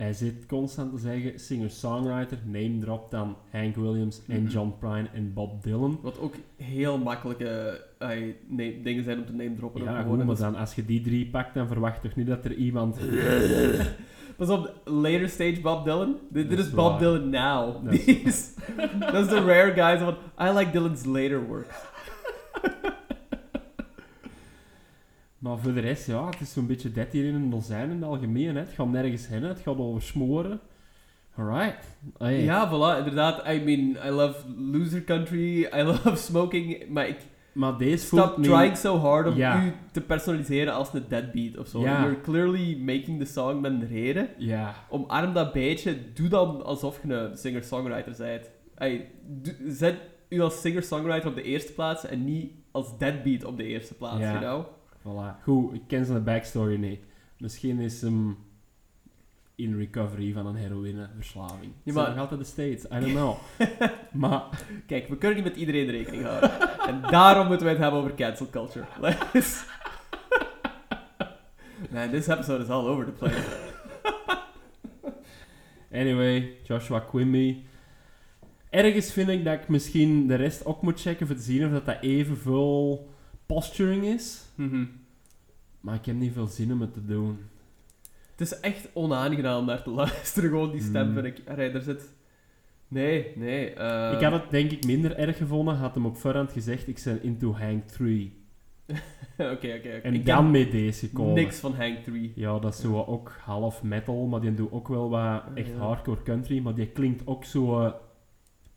[SPEAKER 3] hij zit constant te zeggen, singer-songwriter, name drop dan Hank Williams en
[SPEAKER 2] Mhm.
[SPEAKER 3] John Prine en Bob Dylan.
[SPEAKER 2] Wat ook heel makkelijke nee, dingen zijn om te name droppen.
[SPEAKER 3] Ja, goed, maar dan als je die drie pakt, dan verwacht toch niet dat er iemand...
[SPEAKER 2] Pas op, later stage Bob Dylan. Dit, is Bob
[SPEAKER 3] waar.
[SPEAKER 2] Dylan now.
[SPEAKER 3] Dat is
[SPEAKER 2] de rare guy. zo van, I like Dylan's later work.
[SPEAKER 3] Maar voor de rest, ja, het is zo'n beetje dat hier in een dozijn in het algemeen. Hè. Het gaat nergens heen, het gaat over smoren. Alright. Hey.
[SPEAKER 2] Ja, voilà, inderdaad. I mean, I love loser country. I love smoking. Maar ik
[SPEAKER 3] Maar deze
[SPEAKER 2] stop trying so hard om
[SPEAKER 3] Ja.
[SPEAKER 2] u te personaliseren als een deadbeat of zo.
[SPEAKER 3] Ja.
[SPEAKER 2] You're clearly making the song met een reden.
[SPEAKER 3] Ja,
[SPEAKER 2] Omarm dat beetje. Doe dan alsof je een singer-songwriter bent. Ey, doe- zet u als singer-songwriter op de eerste plaats en niet als deadbeat op de eerste plaats, you know?
[SPEAKER 3] Voilà. Goed, ik ken zijn backstory niet. Misschien is hem in recovery van een heroïneverslaving.
[SPEAKER 2] Ja, maar-
[SPEAKER 3] nog altijd de States, I don't know. maar
[SPEAKER 2] Kijk, we kunnen niet met iedereen rekening houden. en daarom moeten wij het hebben over cancel culture. Let's- Man, this episode is all over the place.
[SPEAKER 3] Anyway, Joshua Quimby. Ergens vind ik dat ik misschien de rest ook moet checken voor te zien of dat, dat even veel posturing is.
[SPEAKER 2] Mhm.
[SPEAKER 3] Maar ik heb niet veel zin om het te doen.
[SPEAKER 2] Het is echt onaangenaam om naar te luisteren, gewoon die stem,
[SPEAKER 3] Mm.
[SPEAKER 2] vind ik. Allee, er zit... Nee, nee. eh,
[SPEAKER 3] ik had het denk ik minder erg gevonden, had hem op voorhand gezegd, ik ben into Hank 3.
[SPEAKER 2] Oké, oké, oké.
[SPEAKER 3] En
[SPEAKER 2] Ik
[SPEAKER 3] dan
[SPEAKER 2] ken
[SPEAKER 3] met deze gekomen.
[SPEAKER 2] niks van Hank 3.
[SPEAKER 3] Ja, dat is zo ook half metal, maar die doet ook wel wat echt
[SPEAKER 2] Ja.
[SPEAKER 3] hardcore country, maar die klinkt ook zo... eh,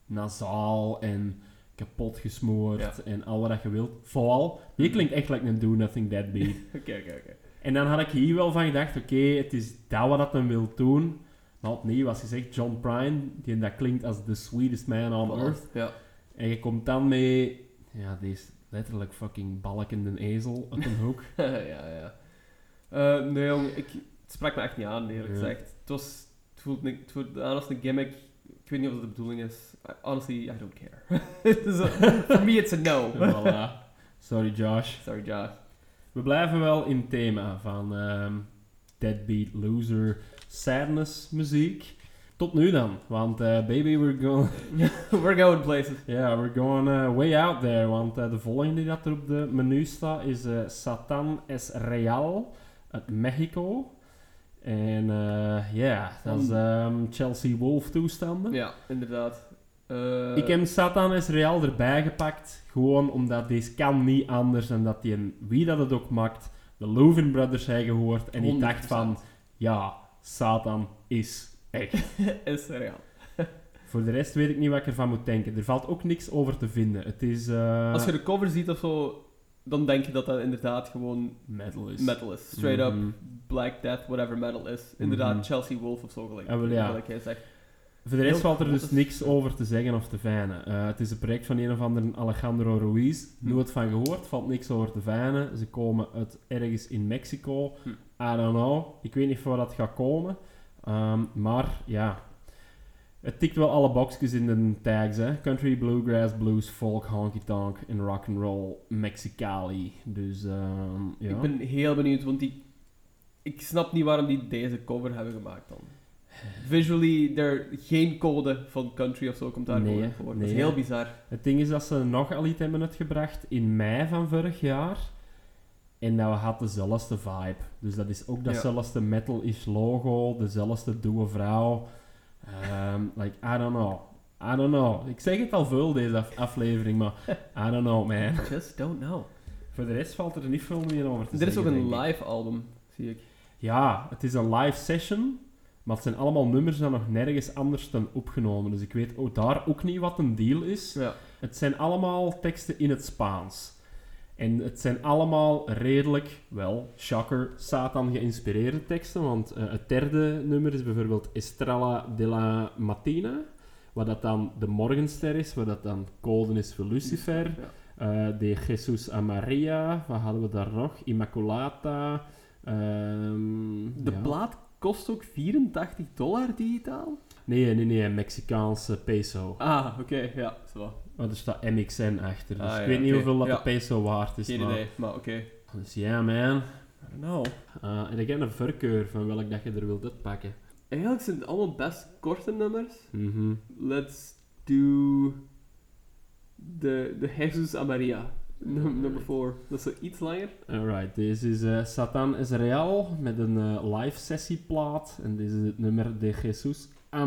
[SPEAKER 3] nasaal en kapot gesmoord
[SPEAKER 2] Ja.
[SPEAKER 3] en al wat je wilt. Vooral, die klinkt echt like een Do Nothing Dead Beat.
[SPEAKER 2] Oké, oké, oké.
[SPEAKER 3] en dan had ik hier wel van gedacht, oké, het is dat wat dat wil doen. Maar opnieuw, als je zegt John Prine, die dat klinkt als the sweetest man on earth.
[SPEAKER 2] Ja.
[SPEAKER 3] En je komt dan mee, ja, die is letterlijk fucking balkende ezel op een hoek.
[SPEAKER 2] ja, ja. Eh, nee, jong, ik, het sprak me echt niet aan, eerlijk
[SPEAKER 3] Ja.
[SPEAKER 2] gezegd. Het, was, het, voelt, het voelt aan als een gimmick. Ik weet niet of dat de bedoeling is. Honestly, I don't care. uh, for me, it's a no.
[SPEAKER 3] voilà. Sorry Josh.
[SPEAKER 2] Sorry, Josh.
[SPEAKER 3] We blijven wel in het thema van ehm, Deadbeat Loser Sadness muziek. Tot nu dan, want eh, baby, we're going,
[SPEAKER 2] We're going places.
[SPEAKER 3] yeah, we're going eh, way out there. Want eh, de volgende die dat er op de menu staat is Satan es Real uit Mexico. En ja, dat is ehm, Chelsea Wolf toestanden.
[SPEAKER 2] Ja, inderdaad. Eh,
[SPEAKER 3] Ik heb Satan is Real erbij gepakt, gewoon omdat deze kan niet anders dan dat die, een- wie dat het ook maakt, de Louvin Brothers hebben gehoord en die dacht van, ja, Satan is echt.
[SPEAKER 2] is real.
[SPEAKER 3] Voor de rest weet ik niet wat ik ervan moet denken. Er valt ook niks over te vinden. Het is eh,
[SPEAKER 2] Als je de cover ziet of zo, dan denk je dat dat inderdaad gewoon
[SPEAKER 3] metal is.
[SPEAKER 2] metal is. Straight up
[SPEAKER 3] Mhm.
[SPEAKER 2] Black Death, whatever metal is. Inderdaad,
[SPEAKER 3] Mhm.
[SPEAKER 2] Chelsea Wolf of zo gelijk.
[SPEAKER 3] Ah, ja.
[SPEAKER 2] gelijk jij zegt.
[SPEAKER 3] Voor de rest valt er dus niks over te zeggen of te fijnen. Eh, het is een project van een of andere Alejandro Ruiz.
[SPEAKER 2] Hm.
[SPEAKER 3] Nooit van gehoord, valt niks over te fijnen. Ze komen uit ergens in Mexico.
[SPEAKER 2] Hm.
[SPEAKER 3] I don't know. Ik weet niet waar dat gaat komen. Ehm, maar ja, het tikt wel alle boxjes in de tags. Hè. Country, bluegrass, blues, folk, honky tonk en rock and roll, Mexicali. Dus ehm, ja.
[SPEAKER 2] Ik ben heel benieuwd, want die... Ik snap niet waarom die deze cover hebben gemaakt dan. Visually, er geen code van country of zo komt daar
[SPEAKER 3] Nee,
[SPEAKER 2] voor. dat is heel bizar.
[SPEAKER 3] Het ding is dat ze nog al iets hebben uitgebracht in mei van vorig jaar. En dat had dezelfde vibe. Dus dat is ook datzelfde metal-ish logo, dezelfde doe vrouw. Ehm, like, I don't know. I don't know. Ik zeg het al veel deze af- aflevering, maar I don't know, man.
[SPEAKER 2] Just don't know.
[SPEAKER 3] Voor de rest valt er niet veel meer over te
[SPEAKER 2] Dit is ook
[SPEAKER 3] zeggen.
[SPEAKER 2] een live album, zie ik.
[SPEAKER 3] Ja, het is een live session, maar het zijn allemaal nummers die nog nergens anders dan opgenomen. Dus ik weet ook daar ook niet wat een deal is.
[SPEAKER 2] Ja.
[SPEAKER 3] Het zijn allemaal teksten in het Spaans. En het zijn allemaal redelijk, wel, shocker, Satan geïnspireerde teksten. Want eh, het derde nummer is bijvoorbeeld Estrella de la Matina. Wat dat dan de morgenster is, wat dat dan code is voor Lucifer.
[SPEAKER 2] Ja.
[SPEAKER 3] Eh, de Jesus a Maria, wat hadden we daar nog? Immaculata. ehm,
[SPEAKER 2] De
[SPEAKER 3] ja.
[SPEAKER 2] plaat kost ook 84 dollar digitaal?
[SPEAKER 3] Nee, nee, nee, Mexicaanse peso.
[SPEAKER 2] Ah, oké, ja, zo.
[SPEAKER 3] Maar er staat MXN achter, dus
[SPEAKER 2] Ah,
[SPEAKER 3] ik weet niet hoeveel dat
[SPEAKER 2] Ja.
[SPEAKER 3] de peso waard is.
[SPEAKER 2] Geen
[SPEAKER 3] maar...
[SPEAKER 2] idee, maar oké.
[SPEAKER 3] Dus ja, man.
[SPEAKER 2] I don't know.
[SPEAKER 3] Uh, en ik heb een voorkeur van welk dat je er wilt uitpakken.
[SPEAKER 2] Eigenlijk zijn het allemaal best korte nummers.
[SPEAKER 3] Mhm.
[SPEAKER 2] Let's do de, de Jesus a Maria. Num- Nummer 4. Dat is iets langer.
[SPEAKER 3] Alright, deze is eh, Satan is Real met een eh, live sessieplaat. En dit is het nummer de Jesus
[SPEAKER 6] a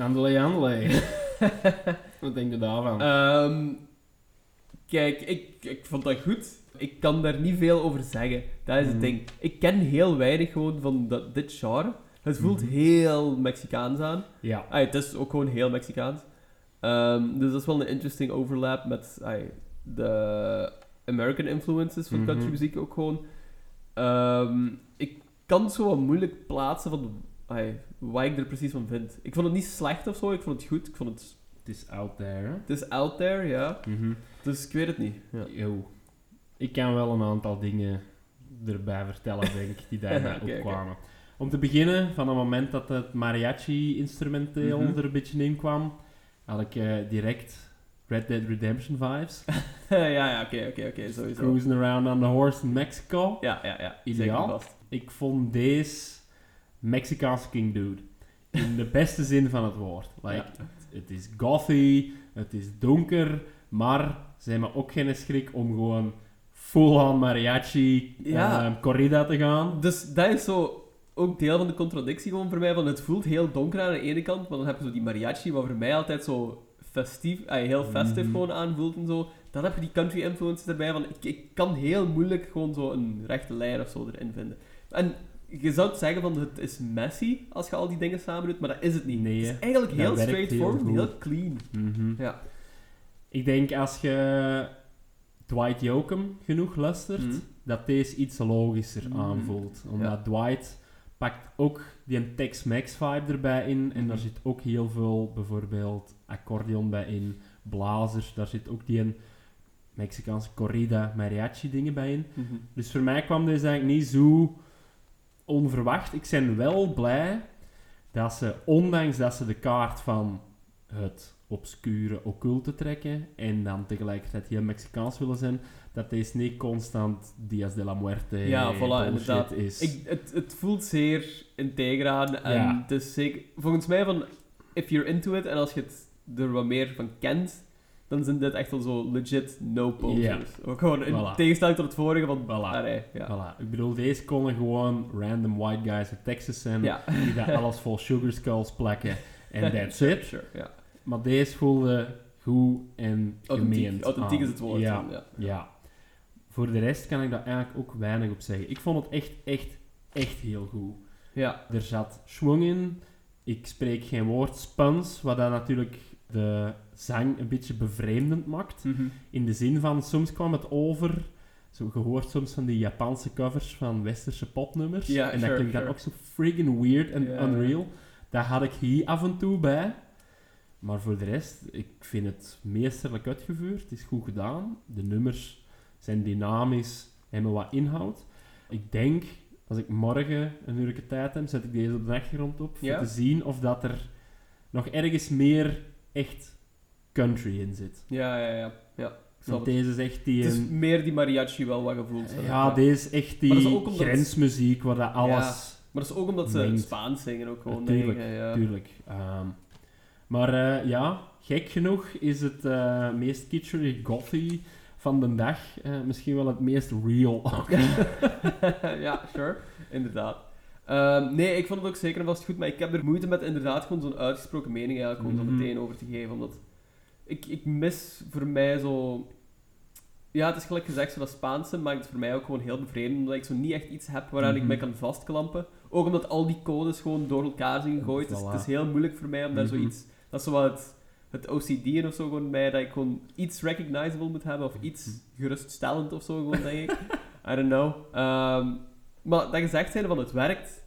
[SPEAKER 3] Andele, andele. Wat denk je daarvan?
[SPEAKER 2] Ehm, kijk, ik, ik vond dat goed. Ik kan daar niet veel over zeggen. Dat is
[SPEAKER 3] Mhm.
[SPEAKER 2] het ding. Ik ken heel weinig gewoon van dat, dit genre. Het voelt
[SPEAKER 3] Mhm.
[SPEAKER 2] heel Mexicaans aan.
[SPEAKER 3] ja.
[SPEAKER 2] Het is ook gewoon heel Mexicaans. Ehm, dus dat is wel een interesting overlap met de American influences van
[SPEAKER 3] Mhm.
[SPEAKER 2] country muziek ook gewoon. Ehm, ik kan het zo wat moeilijk plaatsen van ah, wat ik er precies van vind. Ik vond het niet slecht of zo, ik vond het goed. Ik vond het,
[SPEAKER 3] Het is out there. hè?
[SPEAKER 2] het is out there, ja.
[SPEAKER 3] Mhm.
[SPEAKER 2] Dus ik weet het niet. Ja.
[SPEAKER 3] Yo. Ik kan wel een aantal dingen erbij vertellen, denk ik, die
[SPEAKER 2] Oké, oké.
[SPEAKER 3] opkwamen. Om te beginnen, van het moment dat het mariachi-instrumenteel
[SPEAKER 2] Mhm.
[SPEAKER 3] er een beetje in kwam, had ik eh, direct Red Dead Redemption vibes.
[SPEAKER 2] ja, ja, oké, oké, oké, sowieso.
[SPEAKER 3] Cruising around on the horse in Mexico.
[SPEAKER 2] Ja, ja, ja.
[SPEAKER 3] Ideaal.
[SPEAKER 2] Zeker vast.
[SPEAKER 3] Ik vond deze Mexicaanse King Dude. In de beste zin van het woord. Like,
[SPEAKER 2] Ja.
[SPEAKER 3] het, het is gothy, het is donker, maar ze hebben ook geen schrik om gewoon full-on mariachi
[SPEAKER 2] Ja.
[SPEAKER 3] ehm, corrida te gaan.
[SPEAKER 2] Dus dat is zo ook deel van de contradictie gewoon voor mij. Van het voelt heel donker aan de ene kant, maar dan heb je zo die mariachi, wat voor mij altijd zo festief, heel festive
[SPEAKER 3] Mhm.
[SPEAKER 2] gewoon aanvoelt en zo. Dan heb je die country influences erbij. Van, ik, ik kan heel moeilijk gewoon zo een rechte lijn of zo erin vinden. En je zou het zeggen van het is messy als je al die dingen samen doet, maar dat is het niet.
[SPEAKER 3] Nee,
[SPEAKER 2] het is eigenlijk heel straightforward,
[SPEAKER 3] heel
[SPEAKER 2] heel, clean.
[SPEAKER 3] Mhm.
[SPEAKER 2] Ja.
[SPEAKER 3] Ik denk als je Dwight Yoakam genoeg luistert,
[SPEAKER 2] Mhm.
[SPEAKER 3] dat deze iets logischer
[SPEAKER 2] Mhm.
[SPEAKER 3] aanvoelt. Omdat
[SPEAKER 2] Ja.
[SPEAKER 3] Dwight pakt ook die Tex-Mex vibe erbij in. En daar zit ook heel veel, bijvoorbeeld accordeon bij in, blazers. Daar zit ook die Mexicaanse corrida, mariachi dingen bij in. Dus voor mij kwam deze eigenlijk niet zo onverwacht. Ik ben wel blij dat ze, ondanks dat ze de kaart van het obscure, occulte trekken en dan tegelijkertijd heel Mexicaans willen zijn, dat deze niet constant Dias de la Muerte
[SPEAKER 2] Ja, voilà, inderdaad.
[SPEAKER 3] is.
[SPEAKER 2] Ik, het, het voelt zeer integer aan. En
[SPEAKER 3] Ja.
[SPEAKER 2] is zeker... Volgens mij van... If you're into it, en als je het er wat meer van kent, dan zijn dit echt wel zo legit no-posers. Ook gewoon in
[SPEAKER 3] Voilà.
[SPEAKER 2] tegenstelling tot het vorige van...
[SPEAKER 3] Voilà.
[SPEAKER 2] Allee, ja.
[SPEAKER 3] Voilà. Ik bedoel, deze konden gewoon random white guys uit Texas zijn,
[SPEAKER 2] Ja.
[SPEAKER 3] die daar alles vol sugar skulls plakken. En that's
[SPEAKER 2] Sure,
[SPEAKER 3] it.
[SPEAKER 2] Sure.
[SPEAKER 3] Maar deze voelde goed en
[SPEAKER 2] Authentiek,
[SPEAKER 3] gemeend
[SPEAKER 2] authentiek
[SPEAKER 3] aan.
[SPEAKER 2] is het woord.
[SPEAKER 3] Ja,
[SPEAKER 2] dan, ja.
[SPEAKER 3] Voor de rest kan ik daar eigenlijk ook weinig op zeggen. Ik vond het echt, echt, echt heel goed.
[SPEAKER 2] Ja.
[SPEAKER 3] Er zat schwung in. Ik spreek geen woord Spans, wat dat natuurlijk de zang een beetje bevreemdend maakt.
[SPEAKER 2] Mhm.
[SPEAKER 3] In de zin van, soms kwam het over... Zo gehoord soms van die Japanse covers van westerse popnummers.
[SPEAKER 2] Ja,
[SPEAKER 3] en dat
[SPEAKER 2] sure,
[SPEAKER 3] klinkt dan ook zo friggin' weird en unreal. Daar had ik hier af en toe bij. Maar voor de rest, ik vind het meesterlijk uitgevoerd. Het is goed gedaan. De nummers zijn dynamisch, hebben wat inhoud. Ik denk, als ik morgen een uurtje tijd heb, zet ik deze op de achtergrond op.
[SPEAKER 2] Ja?
[SPEAKER 3] Om te zien of dat er nog ergens meer echt country in zit.
[SPEAKER 2] Ja, ja, ja. ja.
[SPEAKER 3] Want deze is echt die...
[SPEAKER 2] Het is
[SPEAKER 3] een-
[SPEAKER 2] meer die mariachi wel wat gevoeld.
[SPEAKER 3] ja, deze is echt die
[SPEAKER 2] is omdat-
[SPEAKER 3] grensmuziek waar dat alles...
[SPEAKER 2] Maar dat is ook omdat ze
[SPEAKER 3] mengt.
[SPEAKER 2] Spaans zingen ook gewoon. Ik, ja.
[SPEAKER 3] Tuurlijk. Ehm, maar eh, ja, gek genoeg is het eh, meest kitscherig gothy van de dag eh, misschien wel het meest real.
[SPEAKER 2] ja, sure. Inderdaad. Ehm, nee, ik vond het ook zeker en vast goed, maar ik heb er moeite met inderdaad gewoon zo'n uitgesproken mening eigenlijk gewoon zo
[SPEAKER 3] Mhm.
[SPEAKER 2] meteen over te geven. Omdat ik, ik mis voor mij zo... Ja, het is gelijk gezegd, zo dat Spaanse maakt het voor mij ook gewoon heel bevredigend, omdat ik zo niet echt iets heb waaraan ik
[SPEAKER 3] Mhm.
[SPEAKER 2] mij kan vastklampen. Ook omdat al die codes gewoon door elkaar zijn gegooid. Dus het is heel moeilijk voor mij om daar
[SPEAKER 3] Mhm.
[SPEAKER 2] zoiets... Dat is zo wat het, het OCD of zo gewoon bij dat ik gewoon iets recognizable moet hebben, of iets
[SPEAKER 3] Mhm.
[SPEAKER 2] geruststellend of zo gewoon, denk ik. I don't know. Ehm, maar dat gezegd zijn van het werkt,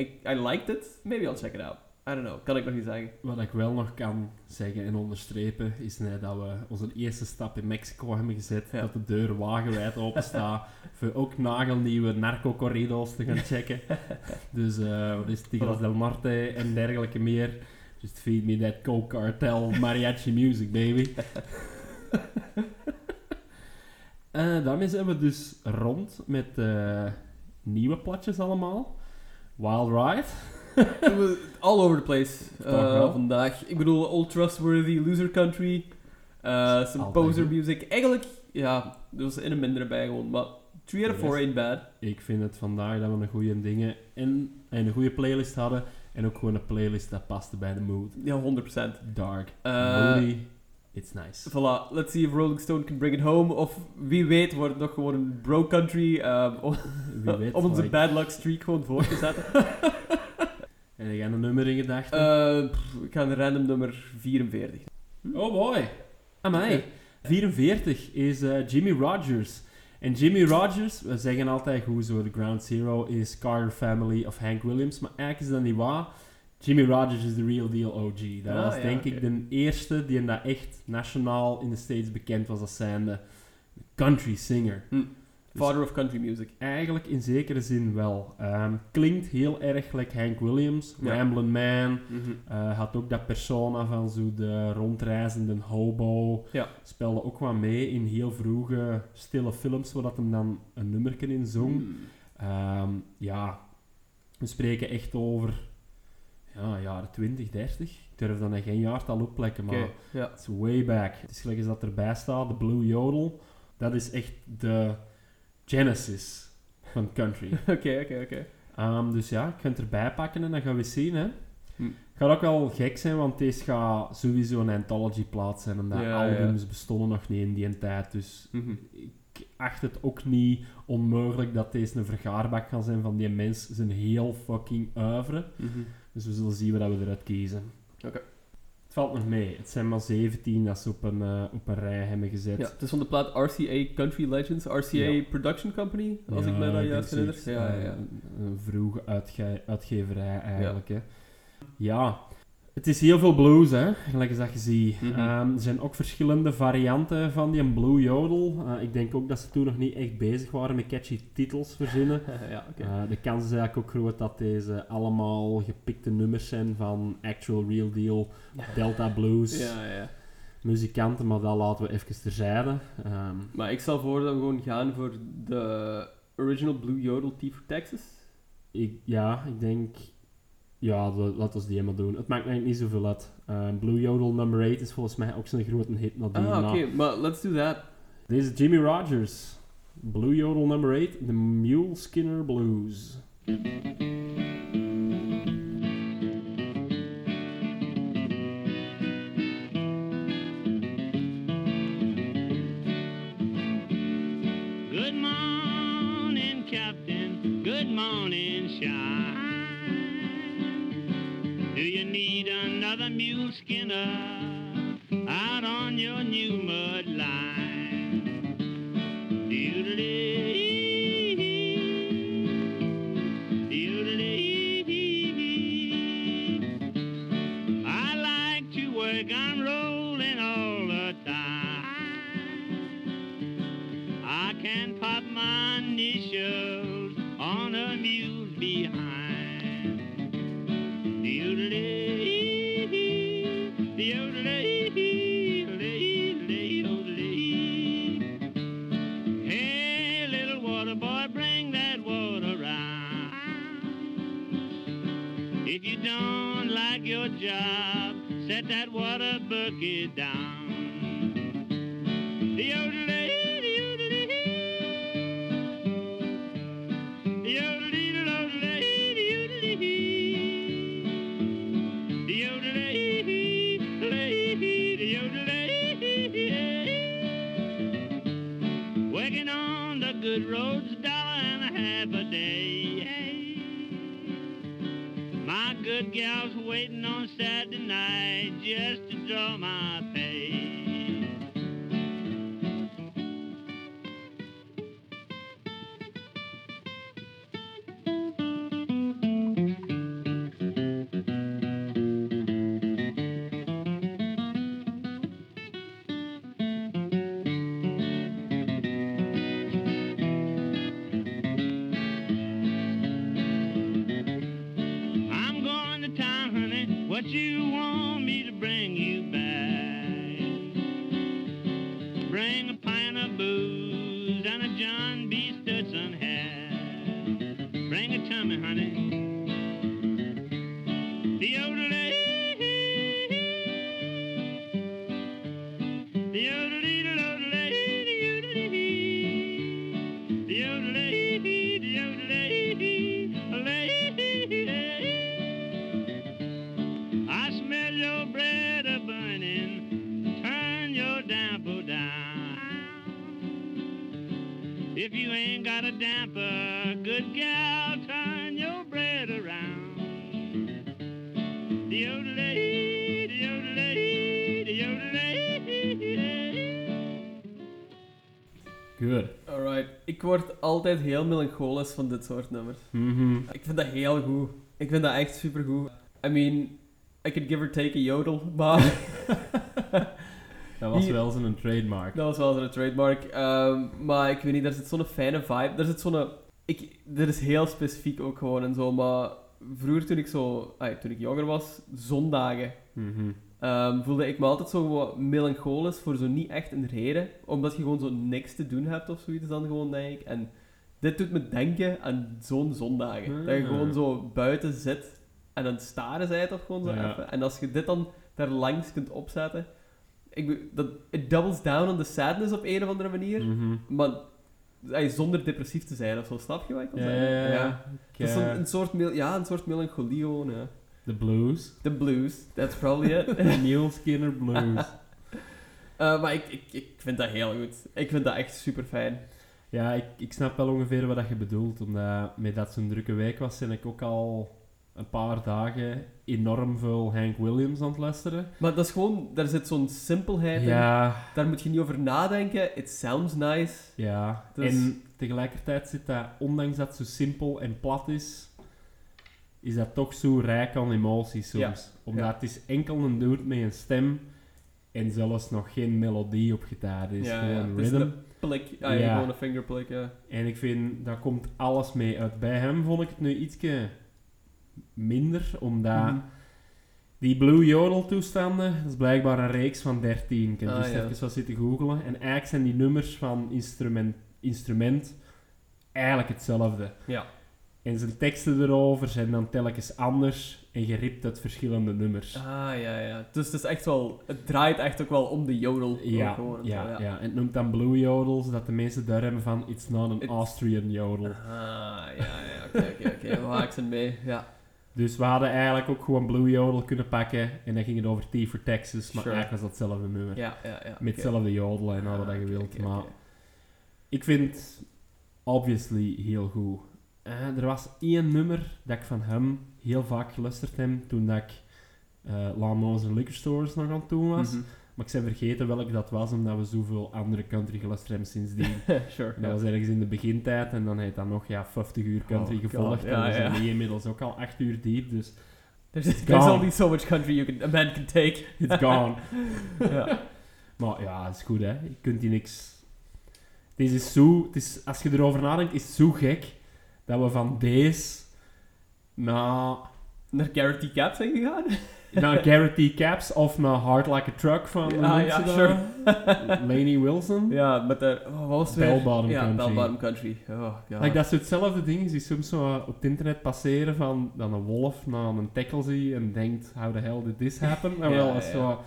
[SPEAKER 2] I, I liked it, maybe I'll check it out. I don't know, kan ik nog niet zeggen.
[SPEAKER 3] Wat ik wel nog kan zeggen en onderstrepen, is net dat we onze eerste stap in Mexico hebben gezet.
[SPEAKER 2] Ja.
[SPEAKER 3] Dat de deur wagenwijd open staat. voor ook nagelnieuwe narco-corridos te gaan checken. dus eh wat is het, Tigres del Norte en dergelijke meer. Just feed me that coke cartel mariachi music, baby. Eh, daarmee zijn we dus rond met eh, nieuwe platjes allemaal. Wild Ride.
[SPEAKER 2] All over the place
[SPEAKER 3] wel?
[SPEAKER 2] vandaag. Ik bedoel, Old Trustworthy, Loser Country, eh some
[SPEAKER 3] Altijd
[SPEAKER 2] poser music. Eigenlijk, ja, er was in een mindere bij gewoon, maar 3 out of 4
[SPEAKER 3] Yes.
[SPEAKER 2] ain't bad.
[SPEAKER 3] Ik vind het vandaag dat we een goede dingen en, en een goede playlist hadden. En ook gewoon een playlist dat paste bij de mood.
[SPEAKER 2] Ja, 100%.
[SPEAKER 3] Dark, moody, it's nice.
[SPEAKER 2] Voilà, let's see if Rolling Stone can bring it home. Of wie weet wordt het nog gewoon een bro country ehm, om,
[SPEAKER 3] Wie weet.
[SPEAKER 2] om onze
[SPEAKER 3] like-
[SPEAKER 2] bad luck streak gewoon voor te zetten.
[SPEAKER 3] En ik heb een nummer in gedachten.
[SPEAKER 2] Eh, pff, ik ga een random nummer 44.
[SPEAKER 3] oh boy. Amai. 44 is eh, Jimmy Rogers. En Jimmy Rogers, we zeggen altijd hoe zo de ground zero is Carter Family of Hank Williams, maar eigenlijk is dat niet waar. Jimmy Rogers is de real deal OG. Dat
[SPEAKER 2] Ah,
[SPEAKER 3] was
[SPEAKER 2] ja,
[SPEAKER 3] denk
[SPEAKER 2] oké.
[SPEAKER 3] ik de eerste die in dat echt nationaal in de States bekend was als zijnde country singer.
[SPEAKER 2] Hm. Father of country music.
[SPEAKER 3] Eigenlijk in zekere zin wel. Ehm, klinkt heel erg like Hank Williams,
[SPEAKER 2] Ja.
[SPEAKER 3] Ramblin' Man. Eh, had ook dat persona van zo de rondreizende hobo.
[SPEAKER 2] Ja.
[SPEAKER 3] Speelde ook wat mee in heel vroege stille films, waar dat hem dan een nummerken in zong.
[SPEAKER 2] Mm.
[SPEAKER 3] Ehm, ja, we spreken echt over ja, jaren 20, 30. Ik durf dan geen jaartal oplekken, maar
[SPEAKER 2] Oké, ja.
[SPEAKER 3] is way back. Het is gelijk als dat erbij staat, de Blue Yodel. Dat is echt de genesis van country.
[SPEAKER 2] Oké, oké, oké.
[SPEAKER 3] Ehm, dus ja, ik ga het erbij pakken en dan gaan we zien. Hè.
[SPEAKER 2] Hm.
[SPEAKER 3] Het gaat ook wel gek zijn, want deze gaat sowieso een anthology-plaat zijn. Omdat
[SPEAKER 2] Ja, ja.
[SPEAKER 3] albums bestonden nog niet in die tijd. Dus
[SPEAKER 2] Mhm.
[SPEAKER 3] ik acht het ook niet onmogelijk dat deze een vergaarbak kan zijn van die mens zijn heel fucking oeuvre.
[SPEAKER 2] Mhm.
[SPEAKER 3] Dus we zullen zien wat we eruit kiezen.
[SPEAKER 2] Oké.
[SPEAKER 3] Valt nog mee. Het zijn maar 17 dat ze op een, eh, op een rij hebben gezet.
[SPEAKER 2] Ja, het is van de plaat RCA Country Legends, RCA
[SPEAKER 3] Ja.
[SPEAKER 2] Production Company, als ik me dat juist herinner. Ja, ja,
[SPEAKER 3] Eh,
[SPEAKER 2] ja.
[SPEAKER 3] Een, een vroege uitge- uitgeverij eigenlijk. Hè. Ja, het is heel veel blues, hè, gelijk als dat je ziet.
[SPEAKER 2] Mhm.
[SPEAKER 3] Ehm, er zijn ook verschillende varianten van die Blue Yodel. Eh, ik denk ook dat ze toen nog niet echt bezig waren met catchy titels verzinnen.
[SPEAKER 2] ja.
[SPEAKER 3] Eh, de kans is eigenlijk ook groot dat deze allemaal gepikte nummers zijn van Actual Real Deal, Delta Blues,
[SPEAKER 2] Ja, ja.
[SPEAKER 3] muzikanten, maar dat laten we even terzijde. Ehm,
[SPEAKER 2] Maar ik stel voor dat we gewoon gaan voor de original Blue Yodel T for Texas.
[SPEAKER 3] ik, ja, ik denk... Ja, la- laten we die maar doen. Het maakt eigenlijk niet zoveel uit. Eh, Blue Yodel number 8 is volgens mij ook zo'n grote hit nadien.
[SPEAKER 2] Ah, oké,
[SPEAKER 3] na.
[SPEAKER 2] maar let's do that.
[SPEAKER 3] Deze is Jimmy Rogers. Blue Yodel number 8, The Mule Skinner Blues.
[SPEAKER 7] Good morning, Captain. Good morning, Shine. Mule skinner out on your new mud that water bucket
[SPEAKER 2] altijd heel melancholisch van dit soort nummers.
[SPEAKER 3] Mhm.
[SPEAKER 2] Ik vind dat heel goed. Ik vind dat echt super goed. I mean, I could give or take a yodel, maar
[SPEAKER 3] Dat was wel zo'n trademark.
[SPEAKER 2] dat was wel zo'n trademark. Ehm, maar ik weet niet, daar zit zo'n fijne vibe. Daar zit zo'n... Ik, dit is heel specifiek ook gewoon en zo, maar vroeger toen ik zo... ay, toen ik jonger was, zondagen,
[SPEAKER 3] Mhm.
[SPEAKER 2] ehm, voelde ik me altijd zo wat melancholisch voor zo niet echt een reden. Omdat je gewoon zo niks te doen hebt of zoiets dan gewoon, denk ik. En dit doet me denken aan zo'n zondagen. Dat je
[SPEAKER 3] Ah.
[SPEAKER 2] gewoon zo buiten zit en aan het staren zijt of gewoon zo
[SPEAKER 3] Ja.
[SPEAKER 2] even. En als je dit dan daar langs kunt opzetten... Ik, dat, it doubles down on the sadness op een of andere manier.
[SPEAKER 3] Mhm.
[SPEAKER 2] Maar ay, zonder depressief te zijn of zo, snap je wat ik wil
[SPEAKER 3] Ja,
[SPEAKER 2] zeggen?
[SPEAKER 3] eh,
[SPEAKER 2] een, een soort, ja, een soort melancholie gewoon, ja.
[SPEAKER 3] De blues.
[SPEAKER 2] The blues, that's probably it.
[SPEAKER 3] Neil Skinner blues.
[SPEAKER 2] Eh, maar ik, ik, ik vind dat heel goed. Ik vind dat echt super fijn.
[SPEAKER 3] Ja, ik, ik snap wel ongeveer wat dat je bedoelt. Omdat met dat zo'n drukke week was, ben ik ook al een paar dagen enorm veel Hank Williams aan het luisteren.
[SPEAKER 2] Maar dat is gewoon, daar zit zo'n simpelheid in. Daar moet je niet over nadenken. It sounds nice.
[SPEAKER 3] ja.
[SPEAKER 2] Dus-
[SPEAKER 3] En tegelijkertijd zit dat, ondanks dat het zo simpel en plat is, is dat toch zo rijk aan emoties soms.
[SPEAKER 2] Ja.
[SPEAKER 3] Omdat
[SPEAKER 2] Ja.
[SPEAKER 3] het is enkel een dude met een stem en zelfs nog geen melodie op gitaar. Het is
[SPEAKER 2] Ja,
[SPEAKER 3] gewoon
[SPEAKER 2] is
[SPEAKER 3] rhythm.
[SPEAKER 2] Ah,
[SPEAKER 3] Ja.
[SPEAKER 2] gewoon een fingerplik, ja.
[SPEAKER 3] En ik vind, daar komt alles mee uit. Bij hem vond ik het nu ietsje minder, omdat
[SPEAKER 2] Mhm.
[SPEAKER 3] die Blue Yodel toestanden, dat is blijkbaar een reeks van 13. Ik heb
[SPEAKER 2] Ah,
[SPEAKER 3] dus
[SPEAKER 2] ja.
[SPEAKER 3] even wat zitten googlen. En eigenlijk zijn die nummers van instrument, instrument eigenlijk hetzelfde.
[SPEAKER 2] Ja.
[SPEAKER 3] En zijn teksten erover zijn dan telkens anders en geript uit verschillende nummers.
[SPEAKER 2] Ah, ja, ja. Dus het is echt wel... Het draait echt ook wel om de jodel.
[SPEAKER 3] Ja, ja,
[SPEAKER 2] zo,
[SPEAKER 3] ja. En het noemt dan Blue Yodels, dat de mensen daar hebben van It's not an Austrian Yodel.
[SPEAKER 2] Ah, ja, ja. Oké, oké, oké. Ik ze mee? Ja.
[SPEAKER 3] Dus we hadden eigenlijk ook gewoon Blue Yodel kunnen pakken en dan ging het over T for Texas, maar
[SPEAKER 2] Sure.
[SPEAKER 3] eigenlijk was dat hetzelfde nummer.
[SPEAKER 2] Ja, ja, ja.
[SPEAKER 3] Met
[SPEAKER 2] oké.
[SPEAKER 3] hetzelfde jodelen en al wat
[SPEAKER 2] Ah,
[SPEAKER 3] je wilt. maar ik vind obviously heel goed. Eh, er was één nummer dat ik van hem heel vaak geluisterd heb toen dat ik uh, Lawnmowers en Liquor Stores nog aan het doen was.
[SPEAKER 2] Mhm.
[SPEAKER 3] Maar ik ben vergeten welk dat was, omdat we zoveel andere country geluisterd hebben sindsdien.
[SPEAKER 2] sure.
[SPEAKER 3] Dat was ergens in de begintijd en dan heeft dat nog ja, 50 uur country
[SPEAKER 2] Oh,
[SPEAKER 3] gevolgd.
[SPEAKER 2] ja,
[SPEAKER 3] en we zijn nu inmiddels ook al 8 uur diep, dus
[SPEAKER 2] There's,
[SPEAKER 3] It's
[SPEAKER 2] there's only so much country you can, a man can take.
[SPEAKER 3] it's gone.
[SPEAKER 2] ja.
[SPEAKER 3] Maar ja, het is goed hè. Je kunt die niks. Deze is zo. Het is, als je erover nadenkt, is het zo gek dat we van deze naar,
[SPEAKER 2] Naar Garrett T. Cap zijn gegaan?
[SPEAKER 3] naar Garrett T. Caps of naar Hard Like a Truck van
[SPEAKER 2] Ja, sure.
[SPEAKER 3] Laney Wilson.
[SPEAKER 2] ja, met de... Oh, wat was het?
[SPEAKER 3] Bell Bottom
[SPEAKER 2] ja,
[SPEAKER 3] Country.
[SPEAKER 2] Bell Bottom Country. Oh, god.
[SPEAKER 3] Like, dat is hetzelfde ding. Die soms zo op het internet passeren van dat een wolf naar een tackle zie en denkt, how the hell did this happen? Maar
[SPEAKER 2] Ja,
[SPEAKER 3] wel
[SPEAKER 2] ja.
[SPEAKER 3] zo...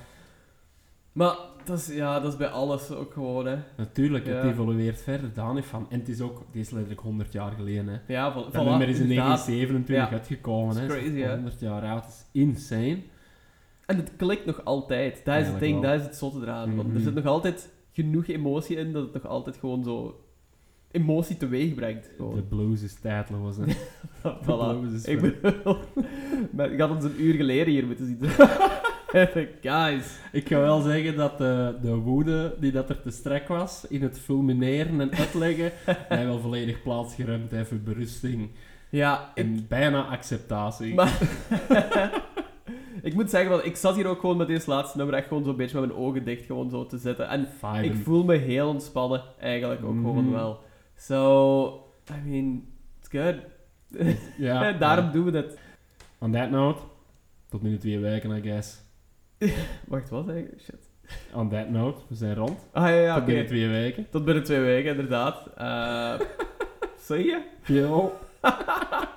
[SPEAKER 2] Maar dat is, ja, dat is bij alles ook gewoon, hè.
[SPEAKER 3] Natuurlijk, het
[SPEAKER 2] Ja.
[SPEAKER 3] evolueert verder, daar niet van. En het is ook, dit is letterlijk 100 jaar geleden. Hè.
[SPEAKER 2] Ja, vol,
[SPEAKER 3] Dat nummer is in
[SPEAKER 2] inderdaad.
[SPEAKER 3] 1927
[SPEAKER 2] Ja.
[SPEAKER 3] uitgekomen. Hè.
[SPEAKER 2] crazy, hè.
[SPEAKER 3] 100 jaar oud, dat is insane.
[SPEAKER 2] En het klikt nog altijd. Dat is het ding,
[SPEAKER 3] wel.
[SPEAKER 2] dat is het zotte eraan. Want
[SPEAKER 3] Mhm.
[SPEAKER 2] er zit nog altijd genoeg emotie in dat het nog altijd gewoon zo emotie teweeg brengt.
[SPEAKER 3] De blues is tijdloos, hè.
[SPEAKER 2] Voilà.
[SPEAKER 3] blues is
[SPEAKER 2] Ik bedoel, maar ik had ons een uur geleden hier moeten zitten. Guys.
[SPEAKER 3] Ik ga wel zeggen dat de, de woede die dat er te strek was in het fulmineren en uitleggen, mij wel volledig plaatsgeruimd heeft voor berusting
[SPEAKER 2] Ja, ik,
[SPEAKER 3] en bijna acceptatie.
[SPEAKER 2] Maar- ik moet zeggen, want ik zat hier ook gewoon met deze laatste nummer echt gewoon zo'n beetje met mijn ogen dicht gewoon zo te zitten. En ik voel me heel ontspannen, eigenlijk ook gewoon
[SPEAKER 3] Mhm.
[SPEAKER 2] wel. So, I mean, it's good.
[SPEAKER 3] ja,
[SPEAKER 2] Daarom doen we dit.
[SPEAKER 3] On that note, tot binnen twee weken, I guess.
[SPEAKER 2] Wacht, wat eigenlijk? Shit.
[SPEAKER 3] On that note, we zijn rond.
[SPEAKER 2] Ah ja, ja.
[SPEAKER 3] Tot binnen twee weken.
[SPEAKER 2] Tot binnen twee weken, inderdaad. Uh, zie je?
[SPEAKER 3] Ja.